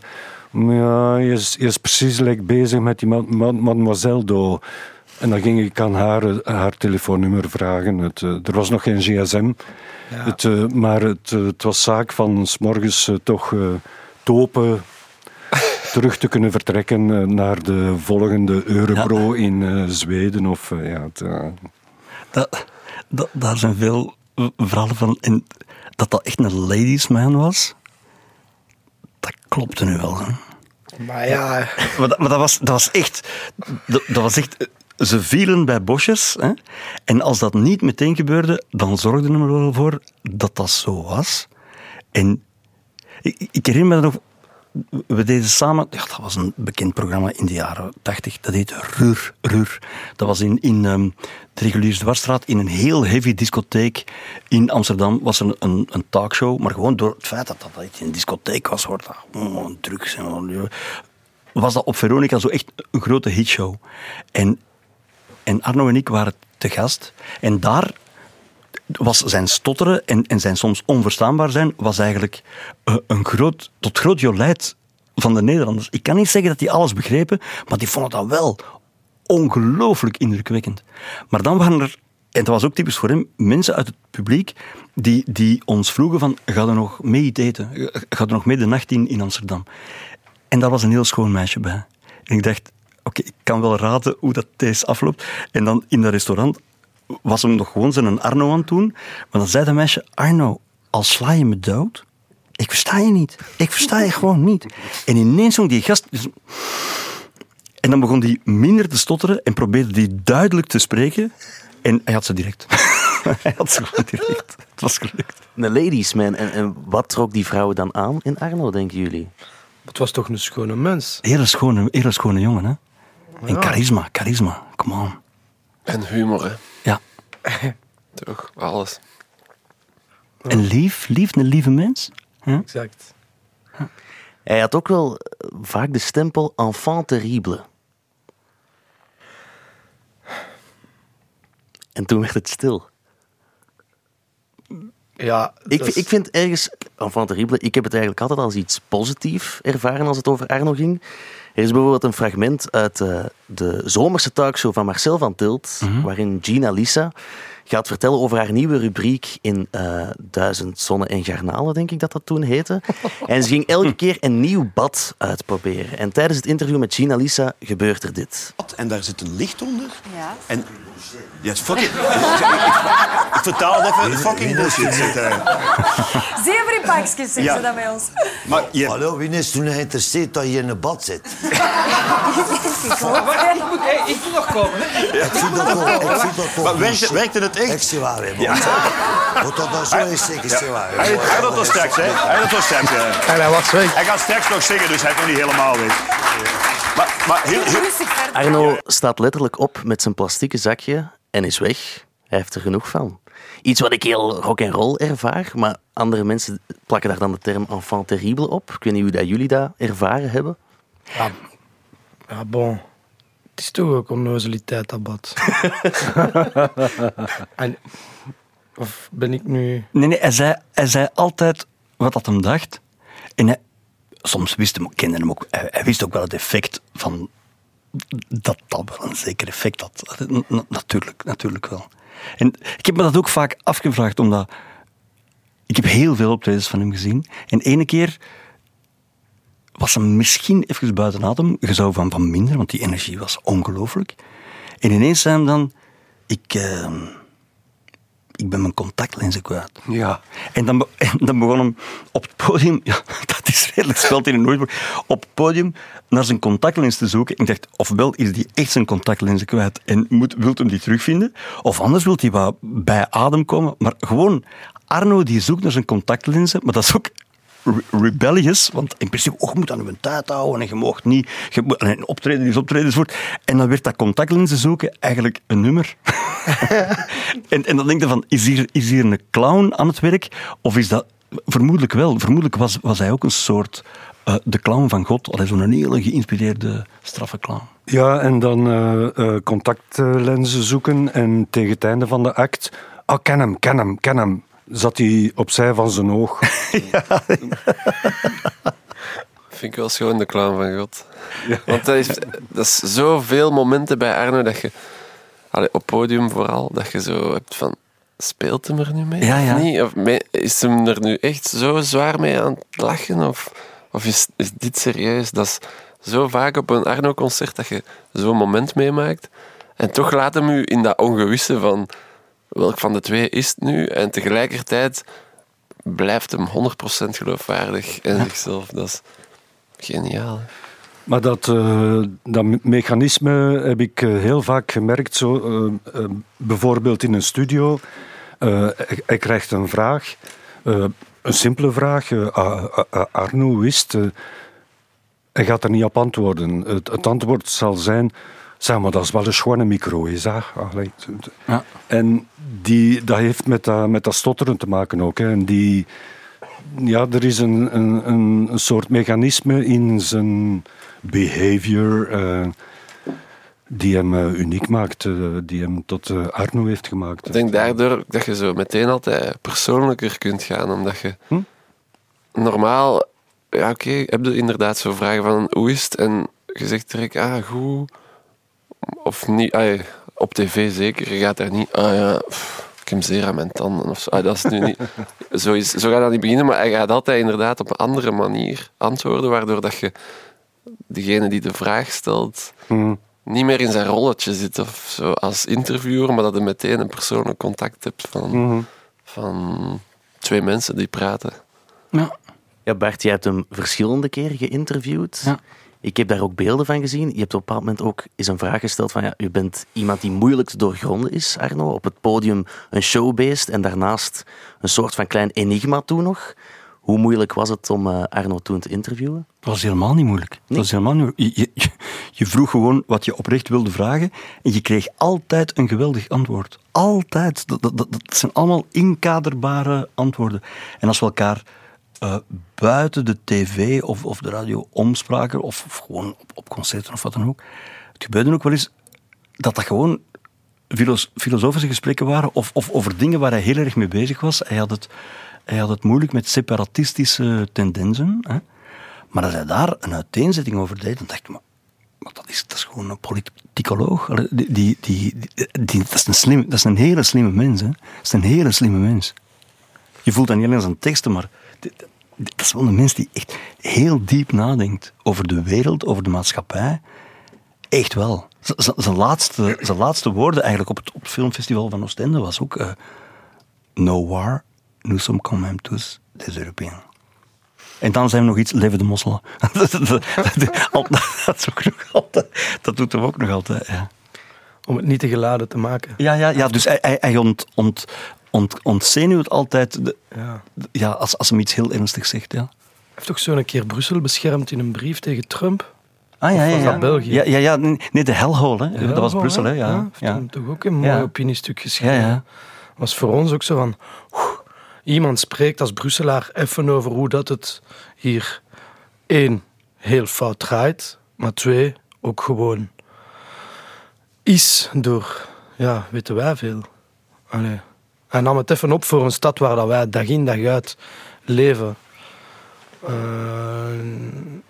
ja, je is, je is precies like bezig met die ma- ma- mademoiselle Do. En dan ging ik aan haar, eh, haar telefoonnummer vragen. Het, eh, er was nog geen gsm. Het, eh, maar het, het was zaak van s morgens toch eh topen <laughs> terug te kunnen vertrekken naar de volgende Europro in Zweden. Of, ja, het, Dat, dat, daar zijn veel verhalen van. Dat dat echt een ladies man was, dat klopte nu wel. Hè. Maar ja, Maar, dat, maar dat, was, dat was echt... Dat, dat was echt... Ze vielen bij bosjes. Hè? En als dat niet meteen gebeurde, dan zorgde hem er wel voor dat dat zo was. En ik, ik herinner me nog... We deden samen... Dat was een bekend programma in de jaren tachtig. Dat heette Ruur. Ruur. Dat was in, in ehm, de in een heel heavy discotheek in Amsterdam. Was een, een, een talkshow, maar gewoon door het feit dat dat in een discotheek was, wordt dat drugs en was dat op Veronica zo echt een grote hitshow. En, en Arno en ik waren te gast. En daar was zijn stotteren en, en zijn soms onverstaanbaar zijn, was eigenlijk eh, een groot, tot groot jolijt van de Nederlanders. Ik kan niet zeggen dat die alles begrepen, maar die vonden dat wel ongelooflijk indrukwekkend. Maar dan waren er, en dat was ook typisch voor hem, mensen uit het publiek die, die ons vroegen van, ga er nog mee eten? Ga er nog mee de nacht in in Amsterdam? En daar was een heel schoon meisje bij. En ik dacht, oké, ik kan wel raden hoe dat deze afloopt. En dan in dat restaurant was hem nog gewoon zijn Arno aan het doen. Maar dan zei dat meisje, Arno, al sla je me dood, ik versta je niet. Ik versta je gewoon niet. En ineens zong die gast... En dan begon hij minder te stotteren en probeerde hij duidelijk te spreken. En hij had ze direct. <laughs> hij had ze gewoon direct. Het was gelukt. Een ladies man. En, en wat trok die vrouwen dan aan in Arno, denken jullie? Het was toch een schone mens. Hele schone, hele schone jongen, hè? En Ja. charisma, charisma. Come on. En humor, hè. <laughs> Toch, alles. En lief, lief, een lieve mens. Ja? Exact. Hij had ook wel eh, vaak de stempel enfant terrible. En toen werd het stil. Ja, Ik, is- ik vind ergens, enfant terrible, ik heb het eigenlijk altijd als iets positiefs ervaren als het over Arno ging. Er is bijvoorbeeld een fragment uit eh, de zomerse talkshow van Marcel van Tilt, waarin Gina Lisa gaat vertellen over haar nieuwe rubriek in eh, Duizend Zonnen en Garnalen, denk ik dat dat toen heette. <laughs> En ze ging elke keer een nieuw bad uitproberen. En tijdens het interview met Gina Lisa gebeurt er dit. En daar zit een licht onder. Ja. En... Yes, fucking... ik vertaal het even. Fucking bullshit zit daar. <laughs> Zeven pakjes zeggen Ja. ze dat bij ons. Maar je... Hallo, wie is toen geïnteresseerd dat je in een bad zit? <laughs> Ik moet, ik moet nog komen. Ik dat vind dat toch Maar werkte, werkte het echt? Ik zie waar, hè, man. Ja. <laughs> Wat dat nou zo is, zeker zie waar. Hij, hij doet dat straks, hè? Hij doet dat straks, ja. En hij was weg. Hij gaat straks nog zingen, dus hij nog niet helemaal weg. Maar, maar heel, heel, Arno staat letterlijk op met zijn plastieke zakje en is weg. Hij heeft er genoeg van. Iets wat ik heel rock and roll ervaar, maar andere mensen plakken daar dan de term enfant terrible op. Ik weet niet hoe dat jullie dat ervaren hebben. Ja, ja, bon. Is toch ook onnozeliteit, dat bad. <laughs> en, of ben ik nu... Nee, nee, hij zei, hij zei altijd wat dat hem dacht. En hij, soms wist hem, kende hem ook, hij, hij wist ook wel het effect van dat dat wel een zeker effect had. Natuurlijk, natuurlijk wel. En ik heb me dat ook vaak afgevraagd, omdat ik heb heel veel optredens van hem gezien. En ene keer was hem misschien even buiten adem. Je zou van, van minder, want die energie was ongelooflijk. En ineens zei hem dan, ik, eh, ik ben mijn contactlenzen kwijt. Ja. En dan, <laughs> en dan begon hem op het podium, <laughs> ja, dat is redelijk speld in een nooit, op het podium naar zijn contactlens te zoeken. Ik dacht, ofwel is hij echt zijn contactlenzen kwijt en moet, wilt hem die terugvinden, of anders wilt hij wat bij adem komen. Maar gewoon, Arno die zoekt naar zijn contactlenzen, maar dat is ook rebellious, want in principe, oh, je moet aan je tijd houden en je mag niet, je moet, en optreden is optreden. En dan werd dat contactlenzen zoeken eigenlijk een nummer. <laughs> en, en dan denk je van, is hier, is hier een clown aan het werk? Of is dat... Vermoedelijk wel. Vermoedelijk was, was hij ook een soort... eh, de clown van God. Allee, zo'n hele geïnspireerde, straffe clown. Ja, en dan eh, contactlenzen zoeken en tegen het einde van de act... Oh, ken hem, ken hem, ken hem. Zat hij opzij van zijn oog. <laughs> Vind ik wel schoon, de clown van God. Want dat is, dat is zoveel momenten bij Arno dat je, allee, op podium vooral, dat je zo hebt van, speelt hem er nu mee? Ja, ja. Of niet? Of mee- is hem er nu echt zo zwaar mee aan het lachen? Of, of is, is dit serieus? Dat is zo vaak op een Arno-concert dat je zo'n moment meemaakt. En toch laat hem u in dat ongewisse van, welk van de twee is het nu? En tegelijkertijd blijft hem 100% geloofwaardig en zichzelf. Dat is geniaal. Maar dat, eh, dat me- mechanisme heb ik eh, heel vaak gemerkt. Zo, eh, bijvoorbeeld in een studio. hij, hij krijgt een vraag. een simpele vraag. Arno wist. hij gaat er niet op antwoorden. Het, het antwoord zal zijn... Zeg maar, dat is wel een schone micro, is dat? Ja. En die, dat heeft met dat, met dat stotteren te maken ook. Hè. En die, ja, er is een, een, een, soort mechanisme in zijn behavior eh, die hem eh, uniek maakt, eh, die hem tot eh, Arno heeft gemaakt. Ik denk daardoor dat je zo meteen altijd persoonlijker kunt gaan, omdat je Hm? normaal ja, oké, heb je inderdaad zo vragen van hoe is het? En je zegt direct, ah, goed. Of niet, ah, op tv zeker, je gaat daar niet, ah ja, pff, ik heb zeer aan mijn tanden. Of zo. Ah, dat is nu niet, <laughs> zo, is, zo gaat dat niet beginnen, maar hij gaat altijd inderdaad op een andere manier antwoorden, waardoor dat je degene die de vraag stelt niet meer in zijn rolletje zit of zo als interviewer, maar dat je meteen een persoonlijk contact hebt van, van twee mensen die praten. Ja. Ja, Bart, jij hebt hem verschillende keren geïnterviewd. Ik heb daar ook beelden van gezien. Je hebt op een bepaald moment ook eens een vraag gesteld van ja, u bent iemand die moeilijk te doorgronden is, Arno. Op het podium een showbeest en daarnaast een soort van klein enigma toen nog. Hoe moeilijk was het om eh, Arno toen te interviewen? Dat was helemaal niet moeilijk. Dat was helemaal niet moeilijk. Je, je, je vroeg gewoon wat je oprecht wilde vragen en je kreeg altijd een geweldig antwoord. Altijd. Dat, dat, dat, dat zijn allemaal inkaderbare antwoorden. En als we elkaar eh, buiten de tv of, of de radio omspraken, of, of gewoon op, op concerten of wat dan ook, het gebeurde ook wel eens dat dat gewoon filos- filosofische gesprekken waren of, of over dingen waar hij heel erg mee bezig was. Hij had het, hij had het moeilijk met separatistische tendensen. Hè? Maar als hij daar een uiteenzetting over deed, dan dacht ik, maar, maar dat, is, dat is gewoon een politicoloog. Die, die, die, dat, is een slim, dat is een hele slimme mens. Hè? Dat is een hele slimme mens. Je voelt dat niet alleen zijn teksten, maar dat is wel een mens die echt heel diep nadenkt over de wereld, over de maatschappij. Echt wel. Zijn laatste, zijn laatste woorden eigenlijk op het, op het filmfestival van Oostende was ook... eh, no war, nous sommes quand même tous des Européens. En dan zijn we nog iets, leven de mosselen. <laughs> dat, dat, dat, dat is ook nog altijd, dat doet hem ook nog altijd, ja. Om het niet te geladen te maken. Ja, ja, ja dus hij, hij, hij ont, ont, ont, ontzenuwt altijd de, Ja. ja, als, als hem iets heel ernstigs zegt. Ja. Hij heeft toch zo een keer Brussel beschermd in een brief tegen Trump? Ah, ja, ja, ja. België? Ja, ja, ja, nee, de hellhole, hè. dat was Brussel, hè. Ja, Ja, heeft hem toch ook een mooi opiniestuk geschreven. Was voor ons ook zo van... iemand spreekt als Brusselaar even over hoe dat het hier één, heel fout draait, maar twee, ook gewoon is door, ja, weten wij veel. Allee. Hij nam het even op voor een stad waar dat wij dag in dag uit leven. Eh,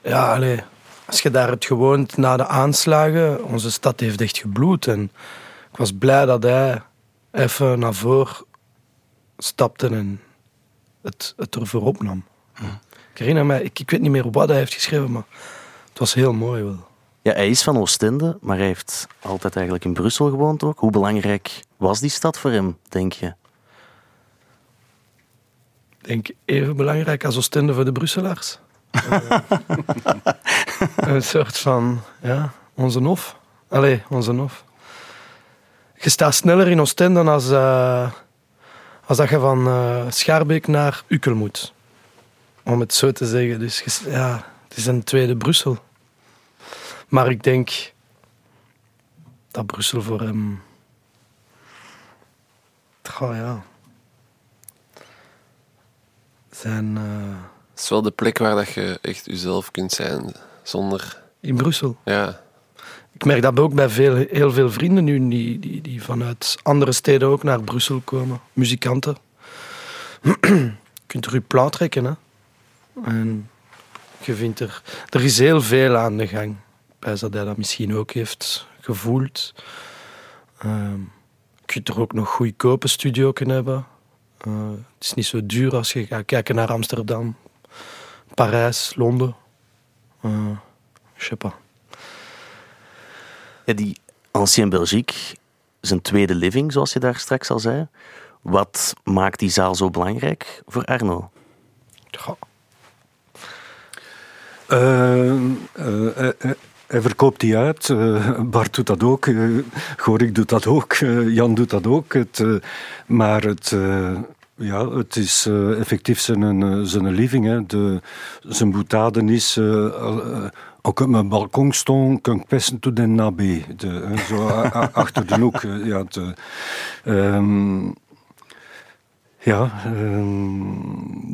ja, allee. Als je daar het gewoond na de aanslagen, onze stad heeft echt gebloed. En ik was blij dat hij even naar voren stapte en het, het ervoor opnam. Ik herinner mij, ik, ik weet niet meer wat hij heeft geschreven, maar het was heel mooi wel. Ja, hij is van Oostende, maar hij heeft altijd eigenlijk in Brussel gewoond ook. Hoe belangrijk was die stad voor hem, denk je? Ik denk even belangrijk als Oostende voor de Brusselaars. <laughs> Een soort van, ja, onze hof. Allee, onze hof. Je staat sneller in Oostende dan als, eh, als dat je van eh, Schaarbeek naar Ukkel moet. Om het zo te zeggen. Dus ja, het is een tweede Brussel. Maar ik denk dat Brussel voor hem... Goh, ja. Zijn... eh, Het is wel de plek waar dat je echt jezelf kunt zijn zonder... in Brussel. Ja, Ik merk dat ook bij veel, heel veel vrienden nu die, die, die vanuit andere steden ook naar Brussel komen. Muzikanten. je kunt er je plaat trekken, hè. En je vindt er... Er is heel veel aan de gang. Wijs dat hij dat misschien ook heeft gevoeld. Ehm, je kunt er ook nog goedkope studio kunnen hebben. Eh, het is niet zo duur als je gaat kijken naar Amsterdam, Parijs, Londen. Eh je sais pas. Ja, die Ancien Belgique, zijn tweede living, zoals je daar straks al zei. Wat maakt die zaal zo belangrijk voor Arno? Eh, hij verkoopt die uit. Eh, Bart doet dat ook. eh, Gorik doet dat ook. eh, Jan doet dat ook. Het, maar het, ja, het is effectief zijn, zijn living. Hè. De, zijn boetade is... ook op mijn balkon stond, kan ik pesten tot. De, hè, zo achter de hoek. Ja, eh, ehm, ja, ehm,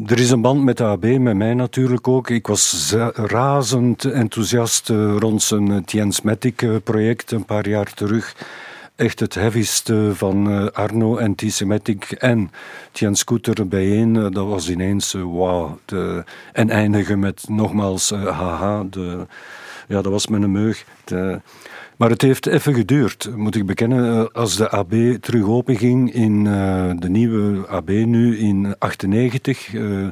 er is een band met de AB, met mij natuurlijk ook. Ik was razend enthousiast eh, rond zijn uh, Tiensmatic-project een paar jaar terug. echt het heavyste van eh, Arno en T-Semitic en Tian Scooter bijeen. eh, dat was ineens eh, wauw. En eindigen met nogmaals eh, haha. De, ja, dat was mijn meug. De- maar het heeft even geduurd, moet ik bekennen. Eh, Als de AB terug open ging in eh, de nieuwe AB nu in 98, eh,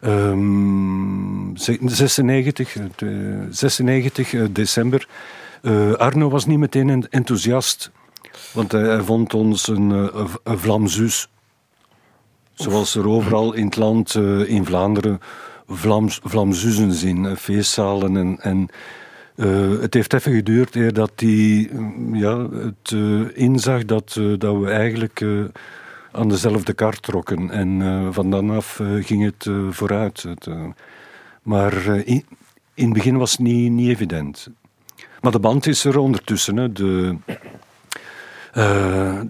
ehm, ze- 96, eh, de- 96 eh, december. Eh, Arno was niet meteen en- enthousiast, want hij, vond ons een, een, Vlamzus. Zoals er overal in het land, in Vlaanderen, Vlamzuzen zien, feestzalen en... en eh, het heeft even geduurd eer dat hij mm, ja, het eh, inzag dat, eh, dat we eigenlijk aan dezelfde kar trokken. En van dan af ging het vooruit. Het, maar in, in het begin was het niet, niet evident. Maar de band is er ondertussen. Hè. De,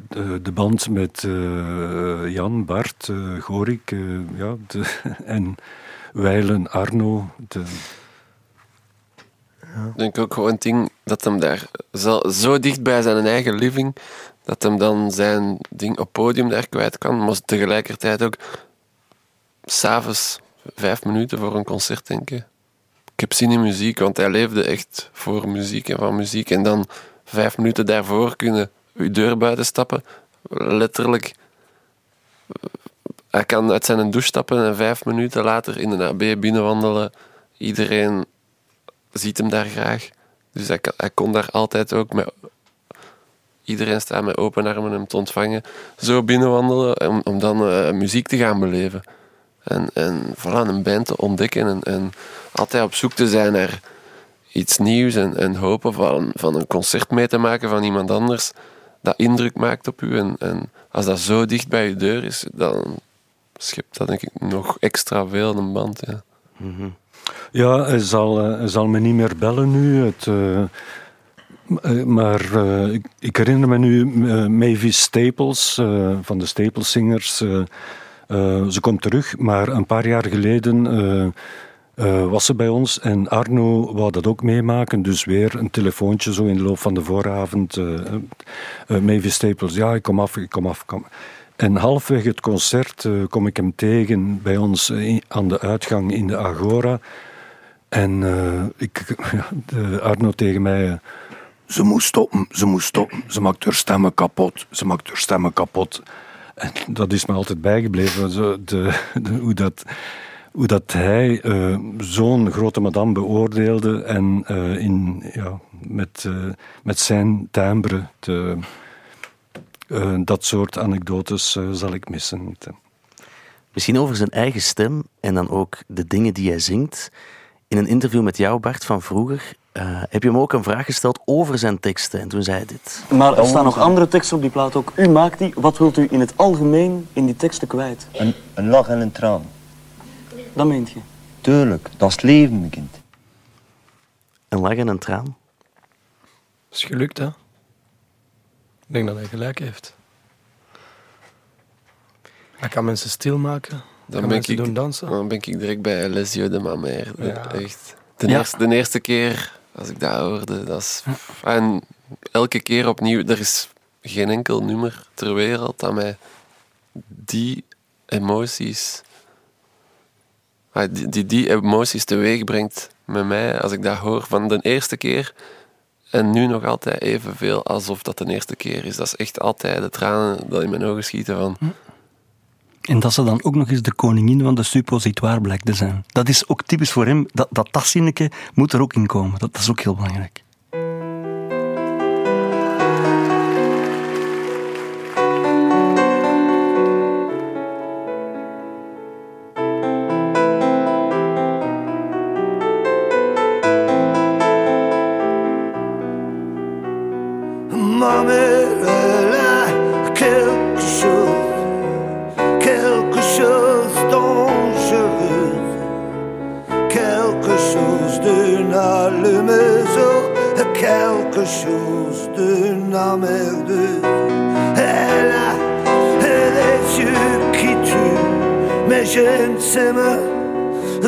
de, de band met Jan, Bart, Gorik ja, de- <laughs> en Weilen, Arno. De, Ik denk ook gewoon het ding dat hem daar zo, dicht bij zijn eigen living, dat hem dan zijn ding op podium daar kwijt kan, maar tegelijkertijd ook s'avonds vijf minuten voor een concert denken. Ik heb zin in muziek, want hij leefde echt voor muziek en van muziek. En dan vijf minuten daarvoor kunnen uw deur buiten stappen. Letterlijk, hij kan uit zijn douche stappen en vijf minuten later in een AB binnenwandelen. Iedereen ziet hem daar graag. Dus hij, hij kon daar altijd ook met... Iedereen staat met open armen hem te ontvangen. Zo binnenwandelen om, om dan eh, muziek te gaan beleven. En, en voilà, een band te ontdekken. En, en altijd op zoek te zijn naar iets nieuws. En, en hopen van, van een concert mee te maken van iemand anders. Dat indruk maakt op u. En, en als dat zo dicht bij je deur is, dan schept dat denk ik nog extra veel een band. Ja. Ja, hij zal, eh, hij zal me niet meer bellen nu. Het, eh, eh, maar ik, herinner me nu eh, Mavis Staples van de Staples Singers. eh, ze komt terug, maar een paar jaar geleden was ze bij ons en Arno wou dat ook meemaken. Dus weer een telefoontje zo in de loop van de vooravond. Mavis Staples, ja, ik kom af, ik kom af. Kom. En halfweg het concert kom ik hem tegen bij ons aan de uitgang in de Agora. En eh, ik, <laughs> de Arno tegen mij. eh, ze moest stoppen, ze moest stoppen. Ze maakt haar stemmen kapot. Ze maakt haar stemmen kapot. En dat is me altijd bijgebleven. De, <laughs> de- hoe, dat, hoe dat hij eh, zo'n grote madame beoordeelde. En in, ja, met, met zijn timbre. dat soort anekdotes zal ik missen. Misschien over zijn eigen stem en dan ook de dingen die hij zingt. In een interview met jou, Bart, van vroeger, eh, heb je hem ook een vraag gesteld over zijn teksten. En toen zei hij dit. Maar er staan nog andere teksten op die plaat ook. U maakt die. Wat wilt u in het algemeen in die teksten kwijt? Een, een lach en een traan. Dat meent je? Tuurlijk, dat is het leven, mijn kind. Een lach en een traan. is gelukt, hè? Ik denk dat hij gelijk heeft. Hij kan mensen stilmaken. Dan ben, ik, doen dansen. dan ben ik direct bij Lesio de Ja. Echt. De, Ja. eerste, de eerste keer als ik dat hoorde, dat is... En elke keer opnieuw, er is geen enkel nummer ter wereld dat mij die emoties... ah, Die, die, die emoties teweeg brengt met mij als ik dat hoor van de eerste keer en nu nog altijd evenveel alsof dat de eerste keer is. Dat is echt altijd de tranen dat in mijn ogen schieten van... En dat ze dan ook nog eens de koningin van de suppositoire blijkt te zijn. Dat is ook typisch voor hem. Dat, dat moet er ook in komen. Dat is ook heel belangrijk.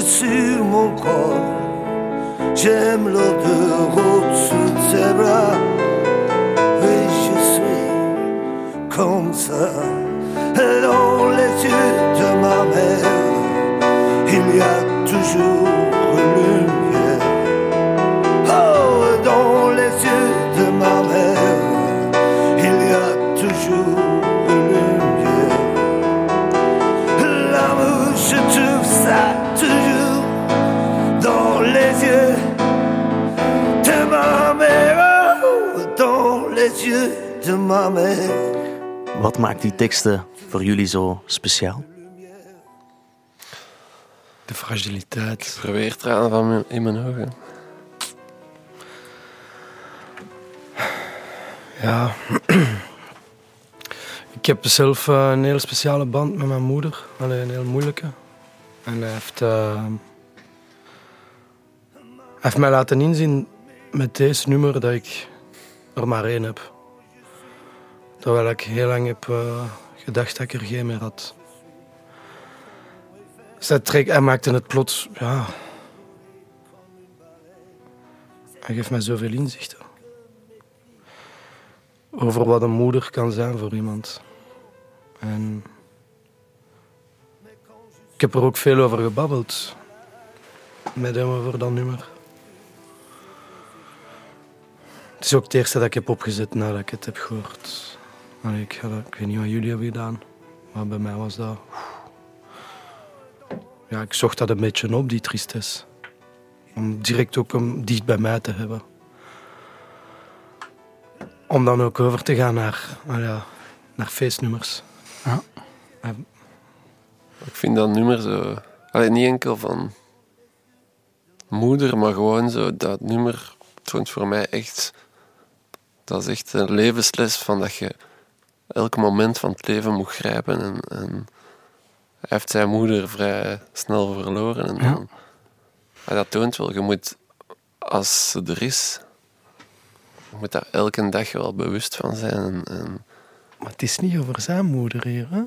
sur mon corps. J'aime l'eau de route sous ses bras. Et je suis comme ça. Dans les yeux de ma mère, il y a toujours. Wat maakt die teksten voor jullie zo speciaal? De fragiliteit. Verweertranen van mijn- in mijn ogen. Ja. <clears throat> Ik heb zelf eh, een heel speciale band met mijn moeder. Alleen een heel moeilijke. En hij heeft, eh, hij heeft mij laten inzien met deze nummer dat ik er maar één heb. Terwijl ik heel lang heb eh, gedacht dat ik er geen meer had. Hij, trek, hij maakte het plots, ja. Hij geeft mij zoveel inzichten over wat een moeder kan zijn voor iemand. En ik heb er ook veel over gebabbeld met hem over dat nummer. Het is ook het eerste dat ik heb opgezet nadat ik het heb gehoord. Allee, ik, ga dat- ik weet niet wat jullie hebben gedaan, maar bij mij was dat. Ja, ik zocht dat een beetje op, die tristesse. Om direct ook hem dicht bij mij te hebben om dan ook over te gaan naar, nou ja, naar feestnummers. Ja. En Ik vind dat nummer zo... Allee, niet enkel van moeder, maar gewoon zo... Dat nummer toont voor mij echt... Dat is echt een levensles van dat je elk moment van het leven moet grijpen. En, en hij heeft zijn moeder vrij snel verloren. En dan, maar dat toont wel, je moet, als ze er is, je moet daar elke dag wel bewust van zijn. En, en Maar het is niet over zijn moeder hier, hè?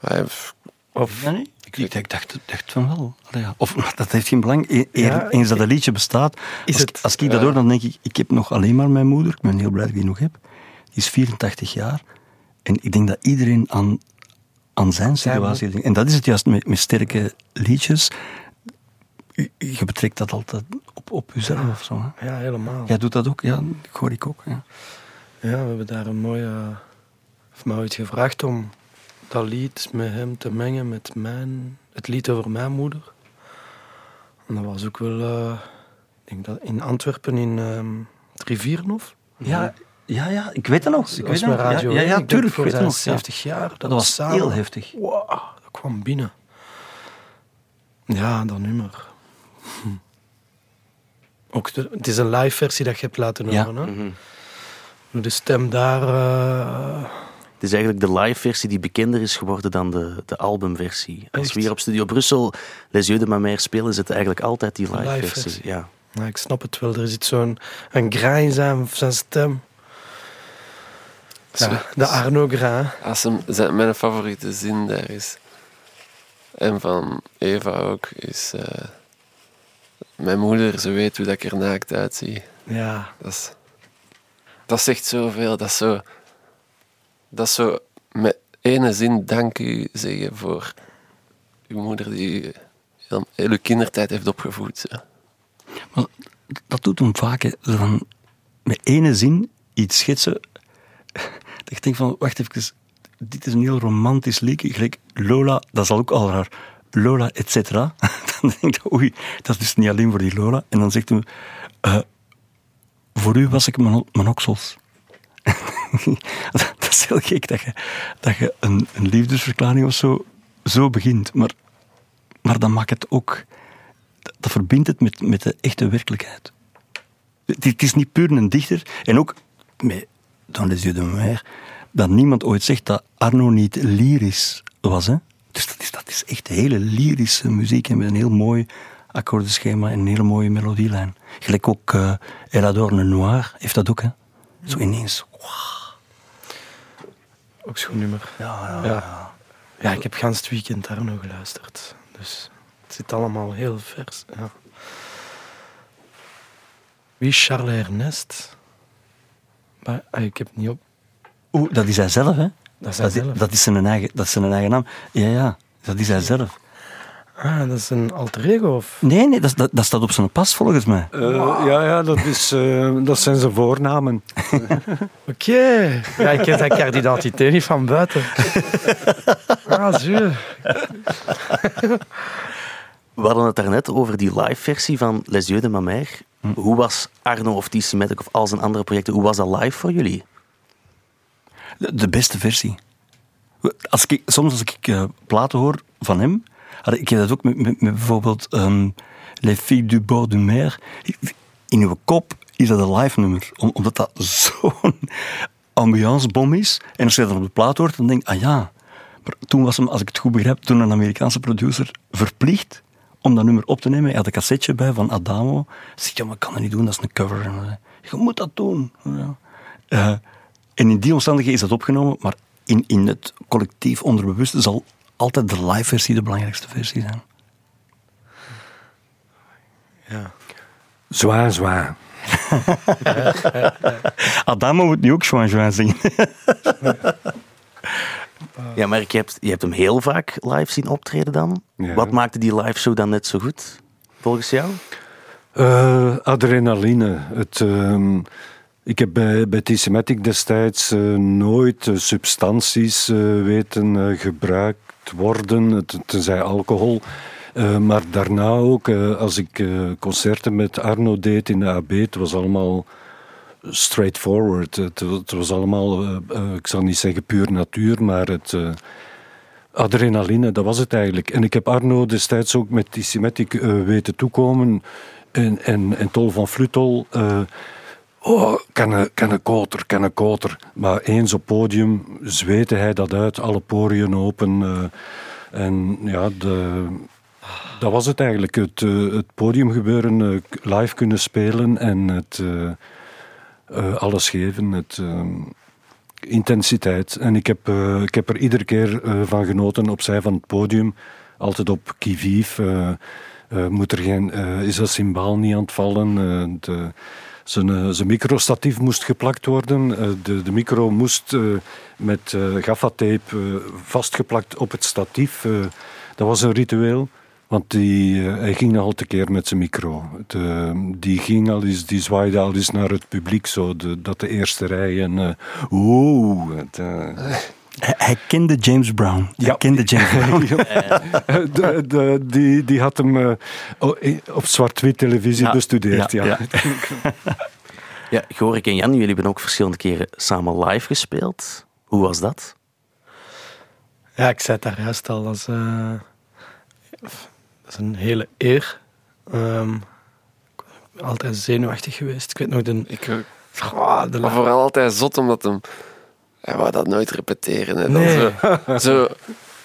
hij, Of, Ja, nee? Ik, ik, ik dacht, dacht van wel. Allee, ja. Of dat heeft geen belang. E- Ja, eens dat een liedje bestaat, Is als, het- als ik dat hoor, dan denk ik, ik heb nog alleen maar mijn moeder. Ik ben heel blij dat ik die nog heb. Die is 84 jaar. En ik denk dat iedereen aan, aan zijn situatie denkt. En dat is het juist met, met sterke liedjes. Je, betrekt dat altijd op, op jezelf of zo. Hè? Ja, helemaal. Jij doet dat ook? Ja, dat hoor ik ook. Ja. Ja, we hebben daar een mooie... Heeft mij ooit gevraagd om dat lied met hem te mengen met mijn, het lied over mijn moeder. En dat was ook wel... eh, ik denk dat in Antwerpen in ehm het Rivierenhof. Ja, ja, ja, ik weet dat nog. Ik weet was dat nog. Radio ja, ja, 1. ja, Ik tuurlijk. voor Ik weet dat zijn nog. ja. 70 jaar. Dat, was samen- heel heftig. Wow, dat kwam binnen. Ja, dat nummer. Hm. Ook de, het is een live versie dat je hebt laten Ja. horen. Hè? De stem daar... eh, Het is eigenlijk de live versie die bekender is geworden dan de, de albumversie. Als we hier op Studio Brussel Les Yeux de Ma Mère spelen, is het eigenlijk altijd die live, Live versie. versie. Ja. nou, ik snap het wel. Er zit zo'n een grain in zijn, zijn stem. Ja, de Arno Grain. Als hem, zijn, mijn favoriete zin daar is, en van Eva ook, is... eh, mijn moeder, ze weet hoe dat ik er naakt uitzie. Ja. Dat, is, dat zegt zoveel. Dat is zo... Dat is zo met ene zin dank u zeggen voor uw moeder die u heel, heel uw kindertijd heeft opgevoed. Zo. Maar dat doet hem vaak. Hè. Zo van, met ene zin iets schetsen. Ik denk van, wacht even. Dit is een heel romantisch liedje. Gelijk Lola, dat is al ook al raar. Lola, et cetera. <laughs> Dan denk ik, oei, dat is dus niet alleen voor die Lola. En dan zegt hij, eh, voor u was ik mijn, mijn oksels. dat is heel gek dat je, dat je een, een liefdesverklaring of zo, zo begint. Maar, maar dan maakt het ook dat, verbindt het met, met de echte werkelijkheid. Het, het is niet puur een dichter. En ook met Dans les yeux de mère, dat niemand ooit zegt dat Arno niet lyrisch was. Hè? Dus dat is, dat is echt hele lyrische muziek en met een heel mooi akkoordenschema en een hele mooie melodielijn. Gelijk ook uh, El Noir heeft dat ook. Hè? Zo ineens. Ook zo'n nummer. Ja, ja, ja. Ja, ik heb gans het weekend daar nog geluisterd. Dus het zit allemaal heel vers. Ja. Wie is Charles Ernest? Maar, ah, ik heb het niet op. Oeh, dat is hij zelf, hè? Dat is hij zelf. dat is zijn eigen, dat is zijn eigen naam. Ja, ja, dat is hij zelf. Ah, dat is een alter ego? Of? Nee, nee dat, dat, dat staat op zijn pas volgens mij. Eh, ja, ja dat, is, eh, dat zijn zijn voornamen. <laughs> Oké. Ja, ik ken zijn kaartidentiteit niet van buiten. Ah, zuur. <laughs> We hadden het daarnet over die live-versie van Les Yeux de ma Mère. Hoe was Arno of TC Matic of al zijn andere projecten, hoe was dat live voor jullie? De, de beste versie. Als ik, soms als ik eh, platen hoor van hem, had ik ik heb dat ook met, met, met bijvoorbeeld ehm, Les Filles du Bord de Mer. In uw kop is dat een live nummer, om- omdat dat <laughs> zo'n ambiancebom is. En als je dat op de plaat hoort, dan denk je, ah ja. Maar toen was hem, als ik het goed begrijp, toen een Amerikaanse producer verplicht om dat nummer op te nemen. Hij had een cassetje bij van Adamo. Hij zegt, ja, maar ik kan dat niet doen, dat is een cover. Je moet dat doen. Ja. Eh, en in die omstandigheden is dat opgenomen, maar in, in het collectief onderbewuste zal altijd de live versie de belangrijkste versie zijn. Zwaar, zwaar. <laughs> Adamo moet nu ook Joan Joan zingen. <laughs> Ja, maar je hebt, je hebt hem heel vaak live zien optreden dan. Ja. Wat maakte die live show dan net zo goed, volgens jou? Eh, adrenaline. Het, ehm, ik heb bij, bij T-Sematic destijds eh, nooit eh, substanties weten gebruikt worden, het- tenzij alcohol. Maar daarna ook, als ik concerten met Arno deed in de AB, het was allemaal straightforward. Het, was allemaal, eh, eh, ik zal niet zeggen puur natuur, maar het... eh, adrenaline, dat was het eigenlijk. En ik heb Arno destijds ook met die Symmetric weten toekomen. En, en, en Tol van Flutol. oh, kan een, koter, een koter. Maar eens op podium zweette hij dat uit, alle poriën open. en ja, de, dat was het eigenlijk. Het, het podiumgebeuren, live kunnen spelen en het eh, alles geven. Het, eh, intensiteit. En ik heb, eh, ik heb er iedere keer eh, van genoten opzij van het podium. Altijd op kivief. moet er geen, is dat symbaal niet aan het vallen? de, zijn, zijn microstatief moest geplakt worden. De, de micro moest met gaffatape vastgeplakt op het statief. Dat was een ritueel. Want die, eh, hij ging nogal te keer met zijn micro. De, die, ging al eens, die zwaaide al eens naar het publiek, zo de, dat de eerste rij. En, eh, het, eh, Hij, hij kende James Brown. Hij kende James <laughs> Brown. de, de, die, die had hem eh, eh, op zwart-wit televisie Ja, bestudeerd. Ja, ja, <laughs> Ja, Gorik en Jan, jullie hebben ook verschillende keren samen live gespeeld. Hoe was dat? Ja, ik zei het daar juist al. Dat is, eh, dat is een hele eer. Ik ben altijd zenuwachtig geweest. Ik weet nog de... Ik. Oh, de Maar vooral altijd zot, omdat hem... Hij wou dat nooit repeteren. Hè. Dan Nee. Zo, zo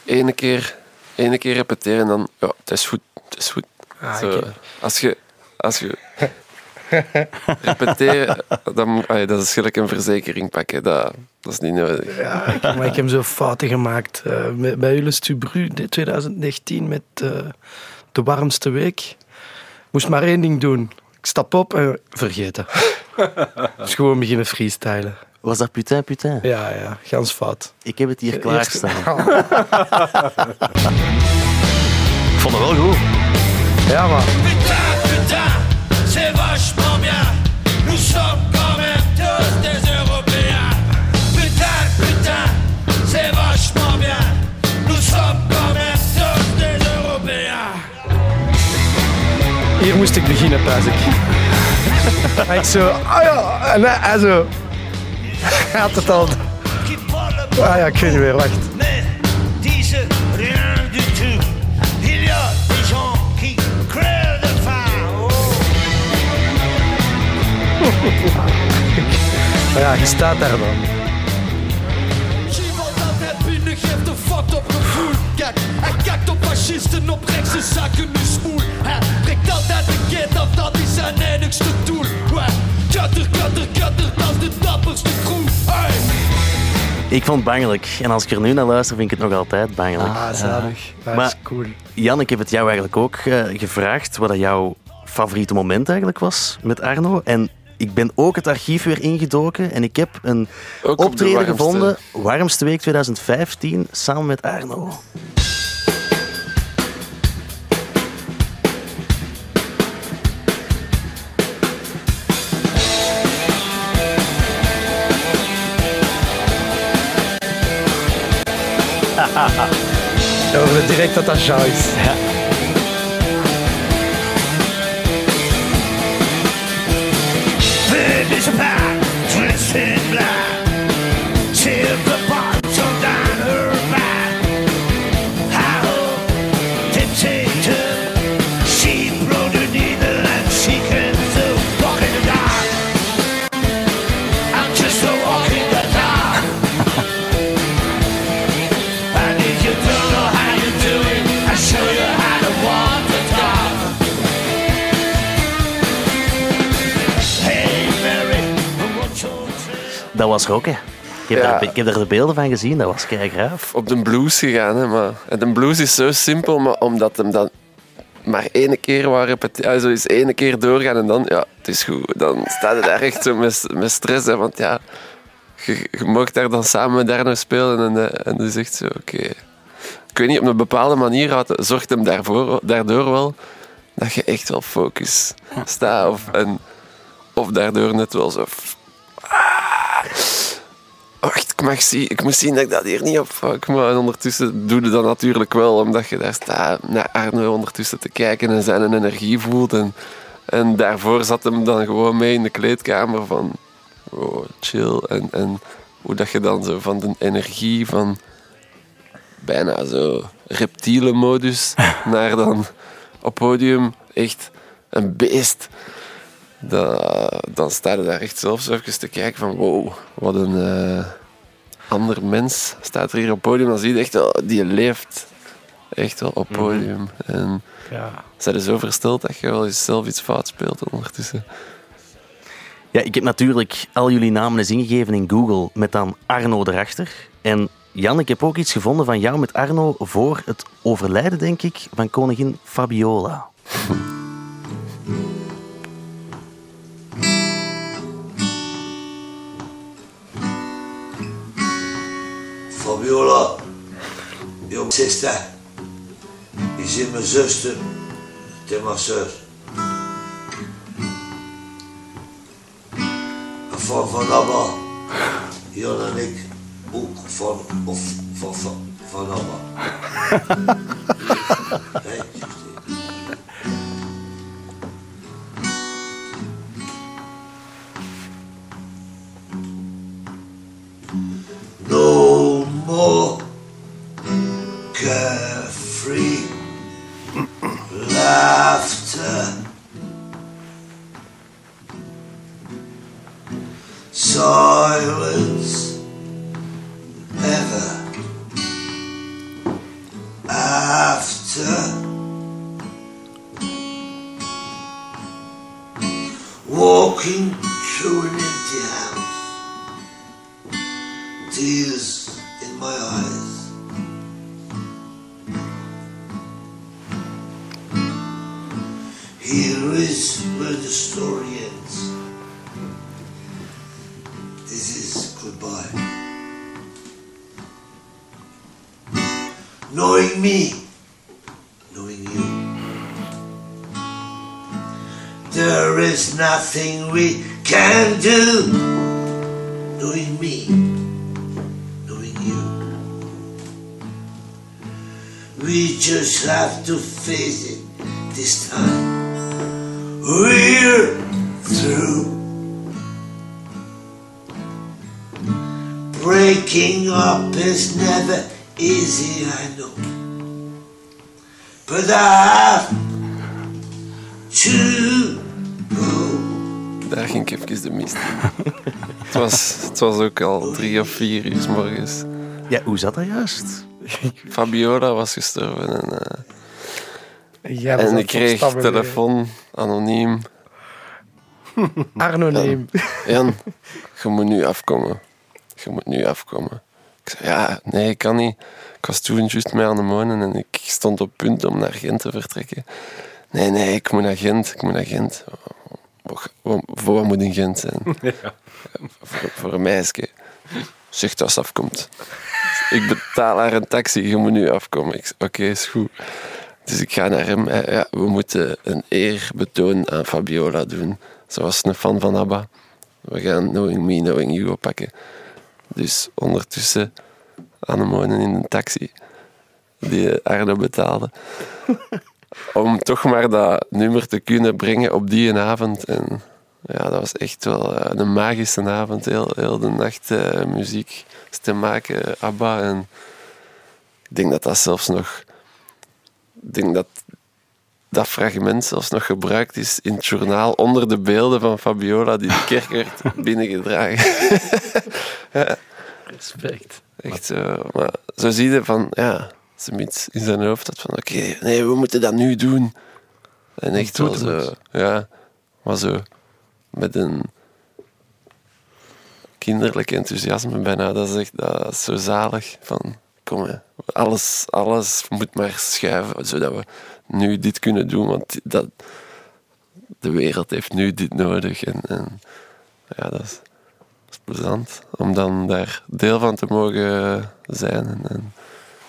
ene, keer, ene keer repeteren en dan... Ja, het is goed, het is goed. Ah, Zo. Als je... Als je repeteren, dan, allee, dat is gelijk een verzekering pakken. Dat, dat is niet nodig. Ja, ik, maar ik heb zo fouten gemaakt. met- bij Ulle Stubru in 2019 met eh, de warmste week. Moest maar één ding doen. Ik stap op en vergeten. <laughs> dus gewoon beginnen freestylen. Was dat putain, putain? Ja, ja, gans fout. Ik heb het hier klaarstaan. <laughs> Ik vond het wel goed. Ja, maar... moest ik beginnen, pas ik. <laughs> En ik zo, ah ja, en hij, hij zo. Hij <laughs> had het al. Ah ja, ik weet niet meer, wacht. Maar <laughs> ja, je staat daar dan. Iemand altijd binnen geeft een fucked op gevoel. Kijk, hij kijkt op fascisten, op rechtse zaken nu doel. Ouais, kutter, kutter, kutter, dat is de dapperste crew. Hey! Ik vond het bangelijk. En als ik er nu naar luister, vind ik het nog altijd bangelijk. Ah, zalig. Dat Maar is cool. Jan, ik heb het jou eigenlijk ook eh, gevraagd wat dat jouw favoriete moment eigenlijk was met Arno. En ik ben ook het archief weer ingedoken en ik heb een Ook op de optreden warmste. gevonden, warmste week 2015, samen met Arno. <laughs> Ja, we direct dat dat Jean is. Finish a pie, twisted blind. Tip Dat was rocken. Ik heb, Ja. daar, ik heb daar de beelden van gezien, dat was kei graaf. Op de blues gegaan, hè, maar en de blues is zo simpel, maar omdat hem dan maar één keer waar repeteren, zo is één keer doorgaan en dan, ja, het is goed. Dan staat het daar echt zo met, met stress, hè, want ja, je, je mag daar dan samen met Darno spelen en, eh, en dus echt zo, oké. Ik weet niet, op een bepaalde manier houdt- zorgt hem daarvoor, daardoor wel dat je echt wel focus staat of, en, of daardoor net wel zo... Wacht, ik, mag zien, ik moet zien dat ik dat hier niet opvak. Maar ondertussen doe je dat natuurlijk wel, omdat je daar staat naar Arno ondertussen te kijken en zijn energie voelt. En, en daarvoor zat hem dan gewoon mee in de kleedkamer van oh, chill. En, en hoe dat je dan zo van de energie van bijna zo reptiele modus <laughs> naar dan op podium echt een beest. Dan, dan sta je daar echt zelf zo even te kijken van wow, wat een eh, ander mens staat er hier op podium. Dan zie je echt wel, die leeft echt wel op podium. En Ja. zijn er zo versteld dat je wel eens zelf iets fout speelt ondertussen. Ja, ik heb natuurlijk al jullie namen eens ingegeven in Google met dan Arno erachter. En Jan, ik heb ook iets gevonden van jou met Arno voor het overlijden, denk ik, van koningin Fabiola. <laughs> Fabiola, jong sister, je ziet mijn zuster, het is mijn zus. En van Van Abba, Jan en ik, ook van, of van, van, van Abba. <laughs> Hey, this time. We're through. Breaking up is never easy, I know. But I have to Daar ging ik even de mist in. het, was, het was ook al drie of vier uur 's morgens. Ja, hoe zat dat juist? Fabiola was gestorven en, eh, Jij was aan en ik kreeg telefoon, anoniem. Arno neem. <laughs> Jan, je moet nu afkomen. Je moet nu afkomen. Ik zei, ja, nee, ik kan niet. Ik was toen juist mee aan de monen en ik stond op punt om naar Gent te vertrekken. Nee, nee, ik moet naar Gent. Ik moet naar Gent. Voor wat moet in Gent zijn? <laughs> Voor, voor een meisje. Zeg dat ze afkomt. Ik betaal haar een taxi, je moet nu afkomen. Ik zei, oké, is goed. Dus ik ga naar hem. Eh, Ja, we moeten een eerbetoon aan Fabiola doen. Ze was een fan van ABBA. We gaan Knowing Me, Knowing You oppakken. Dus ondertussen aan de monen in een taxi. die Arno betaalde. <laughs> Om toch maar dat nummer te kunnen brengen op die avond. En ja, dat was echt wel eh, een magische avond. Heel, heel de nacht eh, muziek te maken, ABBA. En ik denk dat dat zelfs nog... Ik denk dat dat fragment zelfs nog gebruikt is in het journaal onder de beelden van Fabiola die de <laughs> kerk werd binnengedragen. <laughs> ja. Respect. Echt zo. Maar zo zie je van, ja, ze iets in zijn hoofd had van, oké, nee, we moeten dat nu doen. En echt wel zo, ja, maar zo met een kinderlijk enthousiasme bijna. Dat is echt dat is zo zalig. Van, kom hè, alles, alles moet maar schuiven, zodat we nu dit kunnen doen, want dat, de wereld heeft nu dit nodig. En, en ja, dat is, dat is plezant om dan daar deel van te mogen zijn en, en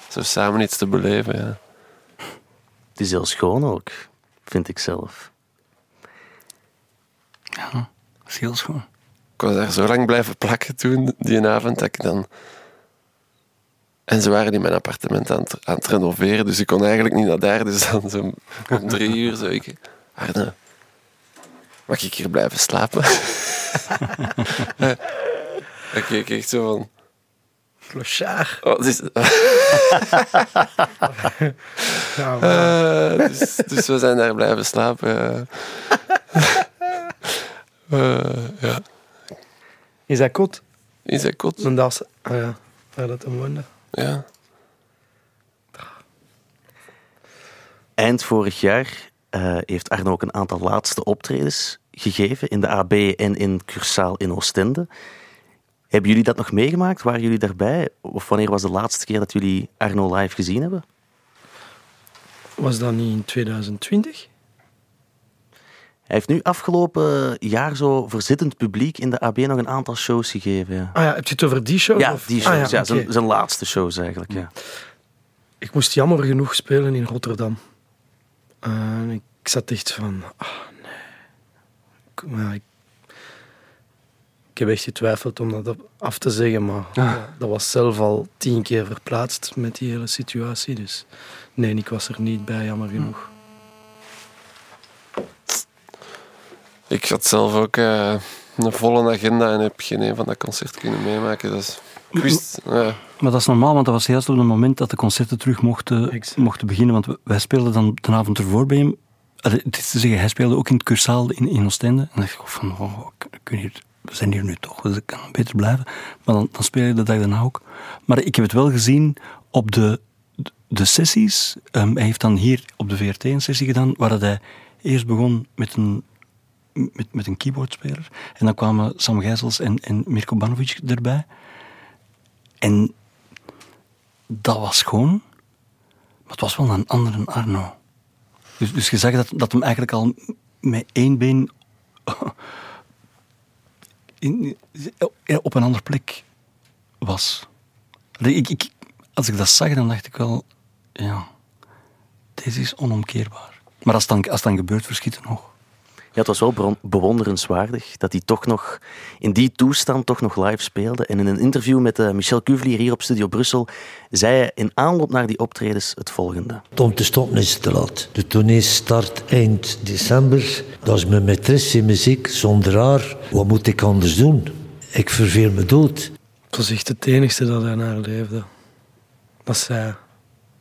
zo samen iets te beleven. Ja. Het is heel schoon ook, vind ik zelf. Ja, dat is heel schoon. Ik was daar zo lang blijven plakken toen, die avond, dat ik dan... En ze waren in mijn appartement aan het, aan het renoveren, dus ik kon eigenlijk niet naar daar. Dus dan zo om drie uur zo ik... Arne, mag ik hier blijven slapen? <laughs> ik keek echt zo van... Clochard. Oh. <laughs> Ja, Eh, dus, dus we zijn daar blijven slapen. Eh, <laughs> ja. Is dat kot? Is dat kot? En dat is... Ah ja, waar dat hem woonde. Ja. Eind vorig jaar eh, heeft Arno ook een aantal laatste optredens gegeven in de AB en in Cursaal in Oostende. Hebben jullie dat nog meegemaakt? Waren jullie daarbij? Of wanneer was de laatste keer dat jullie Arno live gezien hebben? Was dat niet in 2020? Hij heeft nu afgelopen jaar zo voor zittend publiek in de AB nog een aantal shows gegeven. Ja, Ah ja, heb je het over die show? ja of- die Ah shows. ja, zijn, zijn laatste shows eigenlijk. Ja. Ik moest jammer genoeg spelen in Rotterdam. En ik zat echt van... Ah, nee. Ik, maar ik, ik heb echt getwijfeld om dat af te zeggen, maar ja, dat was zelf al tien keer verplaatst met die hele situatie. Dus nee, ik was er niet bij, jammer genoeg. Ik had zelf ook eh, een volle agenda en heb geen een van dat concert kunnen meemaken. Dus ik wist... ja. Maar dat is normaal, want dat was juist op het moment dat de concerten terug mochten, mochten beginnen. Want wij speelden dan de avond ervoor bij hem. Het is te zeggen, hij speelde ook in het Cursaal in, in Oostende. En dan dacht ik van, oh, weet hier, we zijn hier nu toch, dus ik kan beter blijven. Maar dan, dan speel je de dag daarna ook. Maar ik heb het wel gezien op de, de sessies. Ehm, hij heeft dan hier op de VRT een sessie gedaan, waar dat hij eerst begon met een, met, met een keyboardspeler. En dan kwamen Sam Gijsels en, en Mirko Banovic erbij. En dat was schoon, maar het was wel een andere Arno. Dus, dus je zag dat, dat hem eigenlijk al met één been <laughs> in, op een andere plek was. Ik, ik, als ik dat zag, dan dacht ik wel, ja, deze is onomkeerbaar. Maar als dan, als het dan gebeurt, verschiet het nog. Ja, het was wel bewonderenswaardig dat hij toch nog in die toestand toch nog live speelde. En in een interview met eh, Michel Cuvelier hier op Studio Brussel zei hij in aanloop naar die optredens het volgende. Om te stoppen is het te laat. De tournee start eind december. Dat is mijn maîtresse in muziek. Zonder haar, wat moet ik anders doen? Ik verveel me dood. Het was echt het enigste dat hij naar leefde. Dat zij.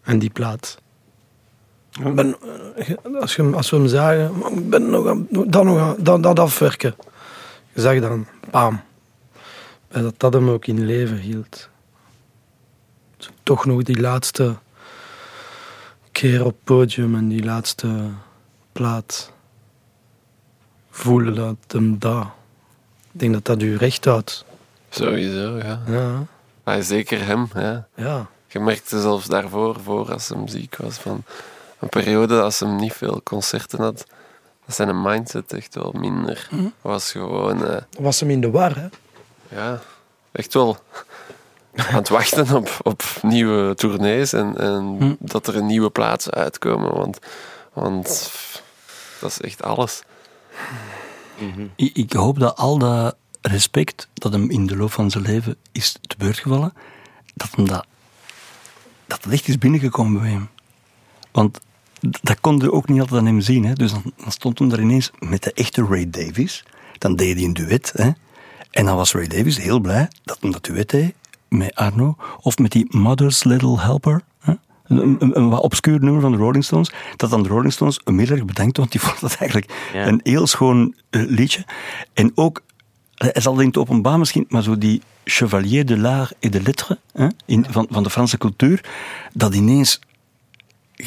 En die plaat. Ik ben, eh, als, je, als we hem zagen, ik ben nog aan, dat, nog aan, dat, dat afwerken. Je zag dan, bam. En dat dat hem ook in leven hield. Toch nog die laatste keer op het podium en die laatste plaat. Voelen dat hem dat. Ik denk dat dat u recht houdt. Sowieso, ja. Ja. Zeker hem, ja. Ja. Je merkte zelfs daarvoor, voor als hem ziek was, van een periode als hem niet veel concerten had, dat zijn mindset echt wel minder. Mhm. Was gewoon, eh, Was hem in de war, hè? ja, echt wel aan het wachten op, op nieuwe tournees en, en dat er een nieuwe plaatsen uitkomen, want, want dat is echt alles. Ik, ik hoop dat al dat respect dat hem in de loop van zijn leven is te beurt gevallen, dat hem dat dat het echt is binnengekomen bij hem. Want dat kon je ook niet altijd aan hem zien. Hè. Dus dan, dan stond hem daar ineens met de echte Ray Davies. Dan deed hij een duet. Hè. En dan was Ray Davies heel blij dat hij dat duet deed met Arno. Of met die Mother's Little Helper. Hè. Een, een, een wat obscuur nummer van de Rolling Stones. Dat dan de Rolling Stones heel erg bedankt, want die <laughs> vond dat eigenlijk Ja. een heel schoon eh, liedje. En ook, hij zal het in het openbaar misschien, maar zo die Chevalier de l'Art et de Lettres hè, in, van, van de Franse cultuur, dat ineens,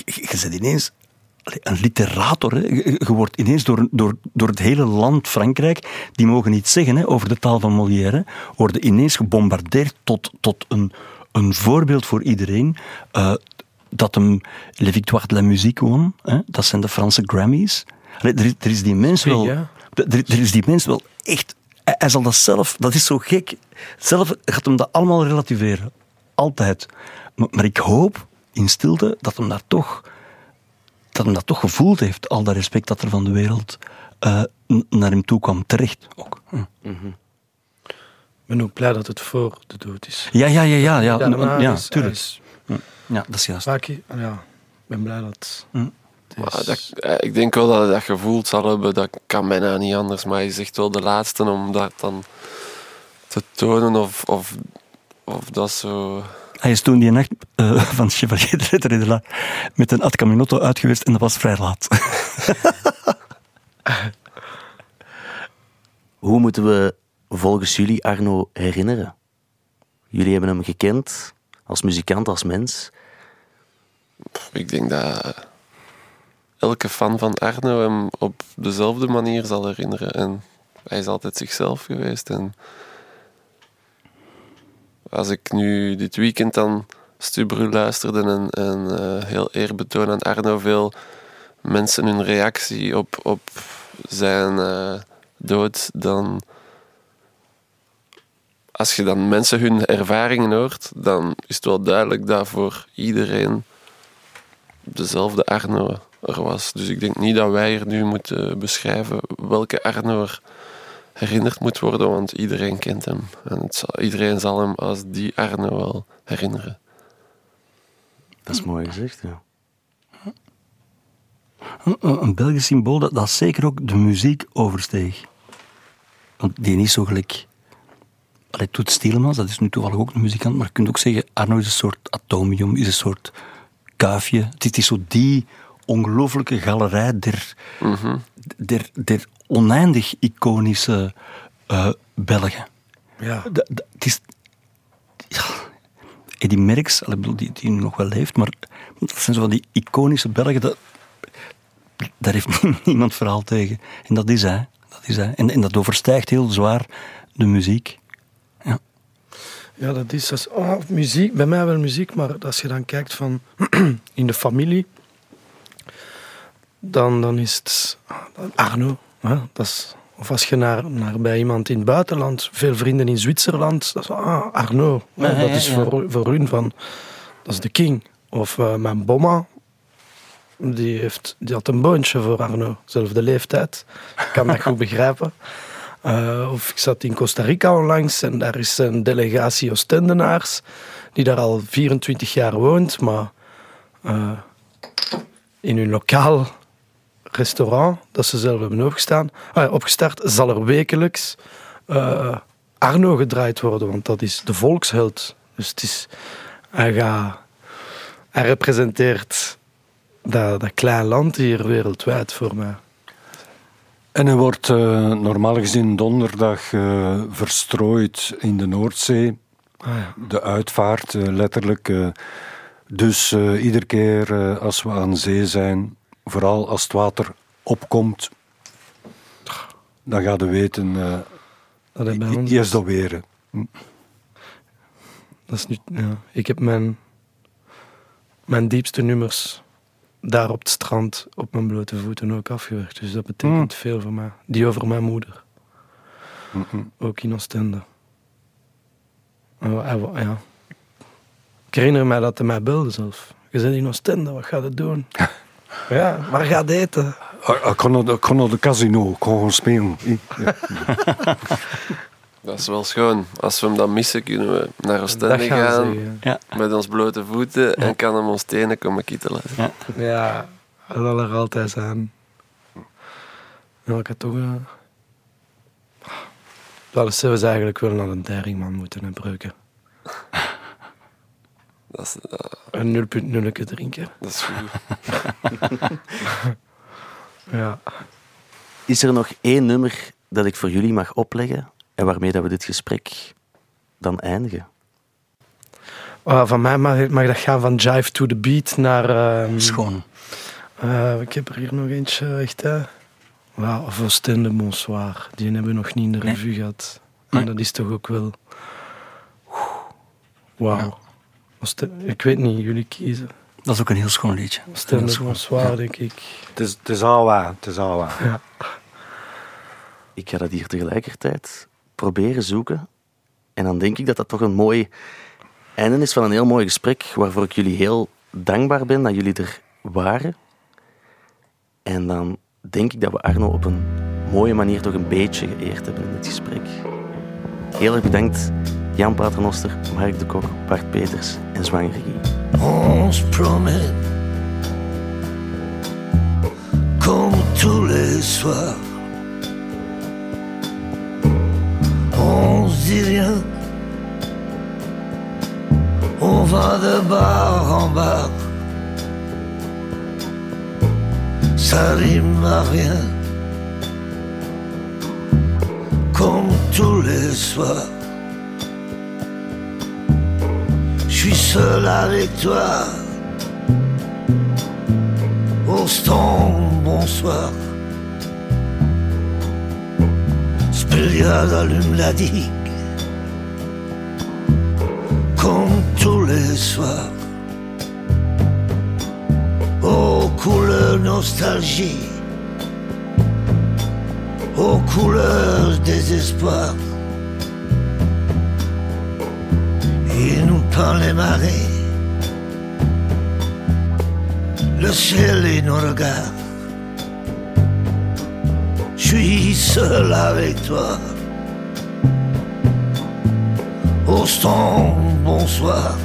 je, bent ineens een literator. Hè. Je, wordt ineens door, door, door het hele land Frankrijk, die mogen iets zeggen hè, over de taal van Molière, hè, worden ineens gebombardeerd tot, tot een, een voorbeeld voor iedereen. eh, dat hem Les Victoires de la Musique won. Hè. Dat zijn de Franse Grammys. Allee, er, is, er is die mens wel... Er, er is die mens wel echt... Hij, hij zal dat zelf... Dat is zo gek. Zelf gaat hem dat allemaal relativeren. Altijd. Maar, maar ik hoop in stilte dat hem daar toch... Dat hem dat toch gevoeld heeft. Al dat respect dat er van de wereld eh, naar hem toe kwam. Terecht ook. Hm. Ik ben ook blij dat het voor de dood is. Ja, ja, ja, ja. ja, Daarna ja, is- tuurlijk. is- Ja, dat is juist. Vaak, ja, ik ben blij dat... Hm. Maar dat, eh, ik denk wel dat hij dat gevoeld zal hebben. Dat kan bijna niet anders. Maar hij is echt wel de laatste om dat dan te tonen. Of, of, of dat zo... Hij is toen die nacht eh, <laughs> van Chevalier de la met een Ad Caminotto uit geweest en dat was vrij laat. <laughs> Hoe moeten we volgens jullie Arno herinneren? Jullie hebben hem gekend als muzikant, als mens. Ik denk dat elke fan van Arno hem op dezelfde manier zal herinneren. En hij is altijd zichzelf geweest. En als ik nu dit weekend dan Stubru luisterde en, eh, heel eerbetoon aan Arno, veel mensen hun reactie op, op zijn eh, dood, dan als je dan mensen hun ervaringen hoort, dan is het wel duidelijk dat voor iedereen dezelfde Arno er was. Dus ik denk niet dat wij er nu moeten beschrijven welke Arno er herinnerd moet worden, want iedereen kent hem. En het zal, iedereen zal hem als die Arno wel herinneren. Dat is mooi gezegd, ja. Een, een Belgisch symbool dat, dat zeker ook de muziek oversteeg. Want die is zo gelijk... Allee, Toet Stielemans, dat is nu toevallig ook een muzikant, maar je kunt ook zeggen, Arno is een soort atomium, is een soort kuifje. Het is zo die ongelooflijke galerij der, der, der oneindig iconische eh, Belgen. Ja. Dat- dat- het is... Ja, Eddie Merckx, ik bedoel, die, die nog wel leeft, maar dat zijn zo van die iconische Belgen, dat, daar heeft <laughs> niemand verhaal tegen. En dat is hij. Dat is hij. En, en dat overstijgt heel zwaar de muziek. Ja. Ja, dat is als, oh, muziek. Bij mij wel muziek, maar als je dan kijkt van <clears throat> in de familie, dan, dan is het Arno. Hè? Dat is, of als je naar, naar bij iemand in het buitenland, veel vrienden in Zwitserland, dat is ah, Arno. hè, Ja, ja, dat ja, is ja. voor, voor hun van, dat is de king. Of eh, mijn bomma, die, heeft, die had een boontje voor Arno, zelfde leeftijd. Ik kan dat goed <laughs> begrijpen. Eh, of ik zat in Costa Rica onlangs en daar is een delegatie Oostendenaars die daar al 24 jaar woont, maar eh, in hun lokaal restaurant dat ze zelf hebben opgestaan, ah, opgestart, zal er wekelijks eh, Arno gedraaid worden, want dat is de volksheld. Dus het is, hij, gaat, hij representeert dat, dat klein land hier wereldwijd voor mij. En hij wordt eh, normaal gezien donderdag eh, verstrooid in de Noordzee. Ah, ja. De uitvaart, letterlijk. dus iedere keer als we aan zee zijn, vooral als het water opkomt, dan ga je weten, eh Dat die is dat weer. Dat is nu, ja. Ik heb mijn, mijn diepste nummers daar op het strand op mijn blote voeten ook afgewerkt. Dus dat betekent veel voor mij. Die over mijn moeder. Ook in Oostende. Oh, ja. Ik herinner mij dat hij mij belde zelf. Je bent in Oostende, wat gaat het doen? <laughs> ja, waar gaat eten? Ik kon naar de, ik kon naar de casino, ik kon gewoon spelen. Ja. <laughs> Dat is wel schoon. Als we hem dan missen, kunnen we naar Oostende gaan gaan. Ja. met ons blote voeten en kan hem ons tenen komen kittelen. Ja. Ja, dat zal er altijd zijn. Ja, ik had toch... Dat is we eigenlijk wel naar een Deringman moeten gebruiken. Dat is, eh, Een 0.0 drinken. dat is goed. <laughs> Ja. Is er nog één nummer dat ik voor jullie mag opleggen en waarmee dat we dit gesprek dan eindigen? Ah, van mij mag, mag dat gaan van Jive to the Beat naar... ehm, Schoon. eh, ik heb er hier nog eentje, echt hè. Wauw, of Oostende Bonsoir. Die hebben we nog niet in de Nee. revue gehad. Nee. En dat is toch ook wel... Wauw. Ik weet niet, jullie kiezen. Dat is ook een heel schoon liedje. Oostende schoon. Bonsoir, denk ik. Het is, het is al waar, het is al waar. Ja. Ik ga dat hier tegelijkertijd proberen zoeken. En dan denk ik dat dat toch een mooi einde is van een heel mooi gesprek, waarvoor ik jullie heel dankbaar ben dat jullie er waren. En dan denk ik dat we Arno op een mooie manier toch een beetje geëerd hebben in dit gesprek. Heel erg bedankt Jan Paternoster, Mark de Kok, Bart Peters en Zwanger Guy. On se promène comme tous les soirs. On se dit rien, on va de bar en bar. Ça rime à rien, comme tous les soirs. Suis seul avec toi. Ostende, bonsoir. Spéliade allume la digue. Comme tous les soirs. Aux couleurs nostalgie. Aux couleurs désespoir. Peint les marées, le ciel et nos regards. Je suis seul avec toi. Au stand, bonsoir.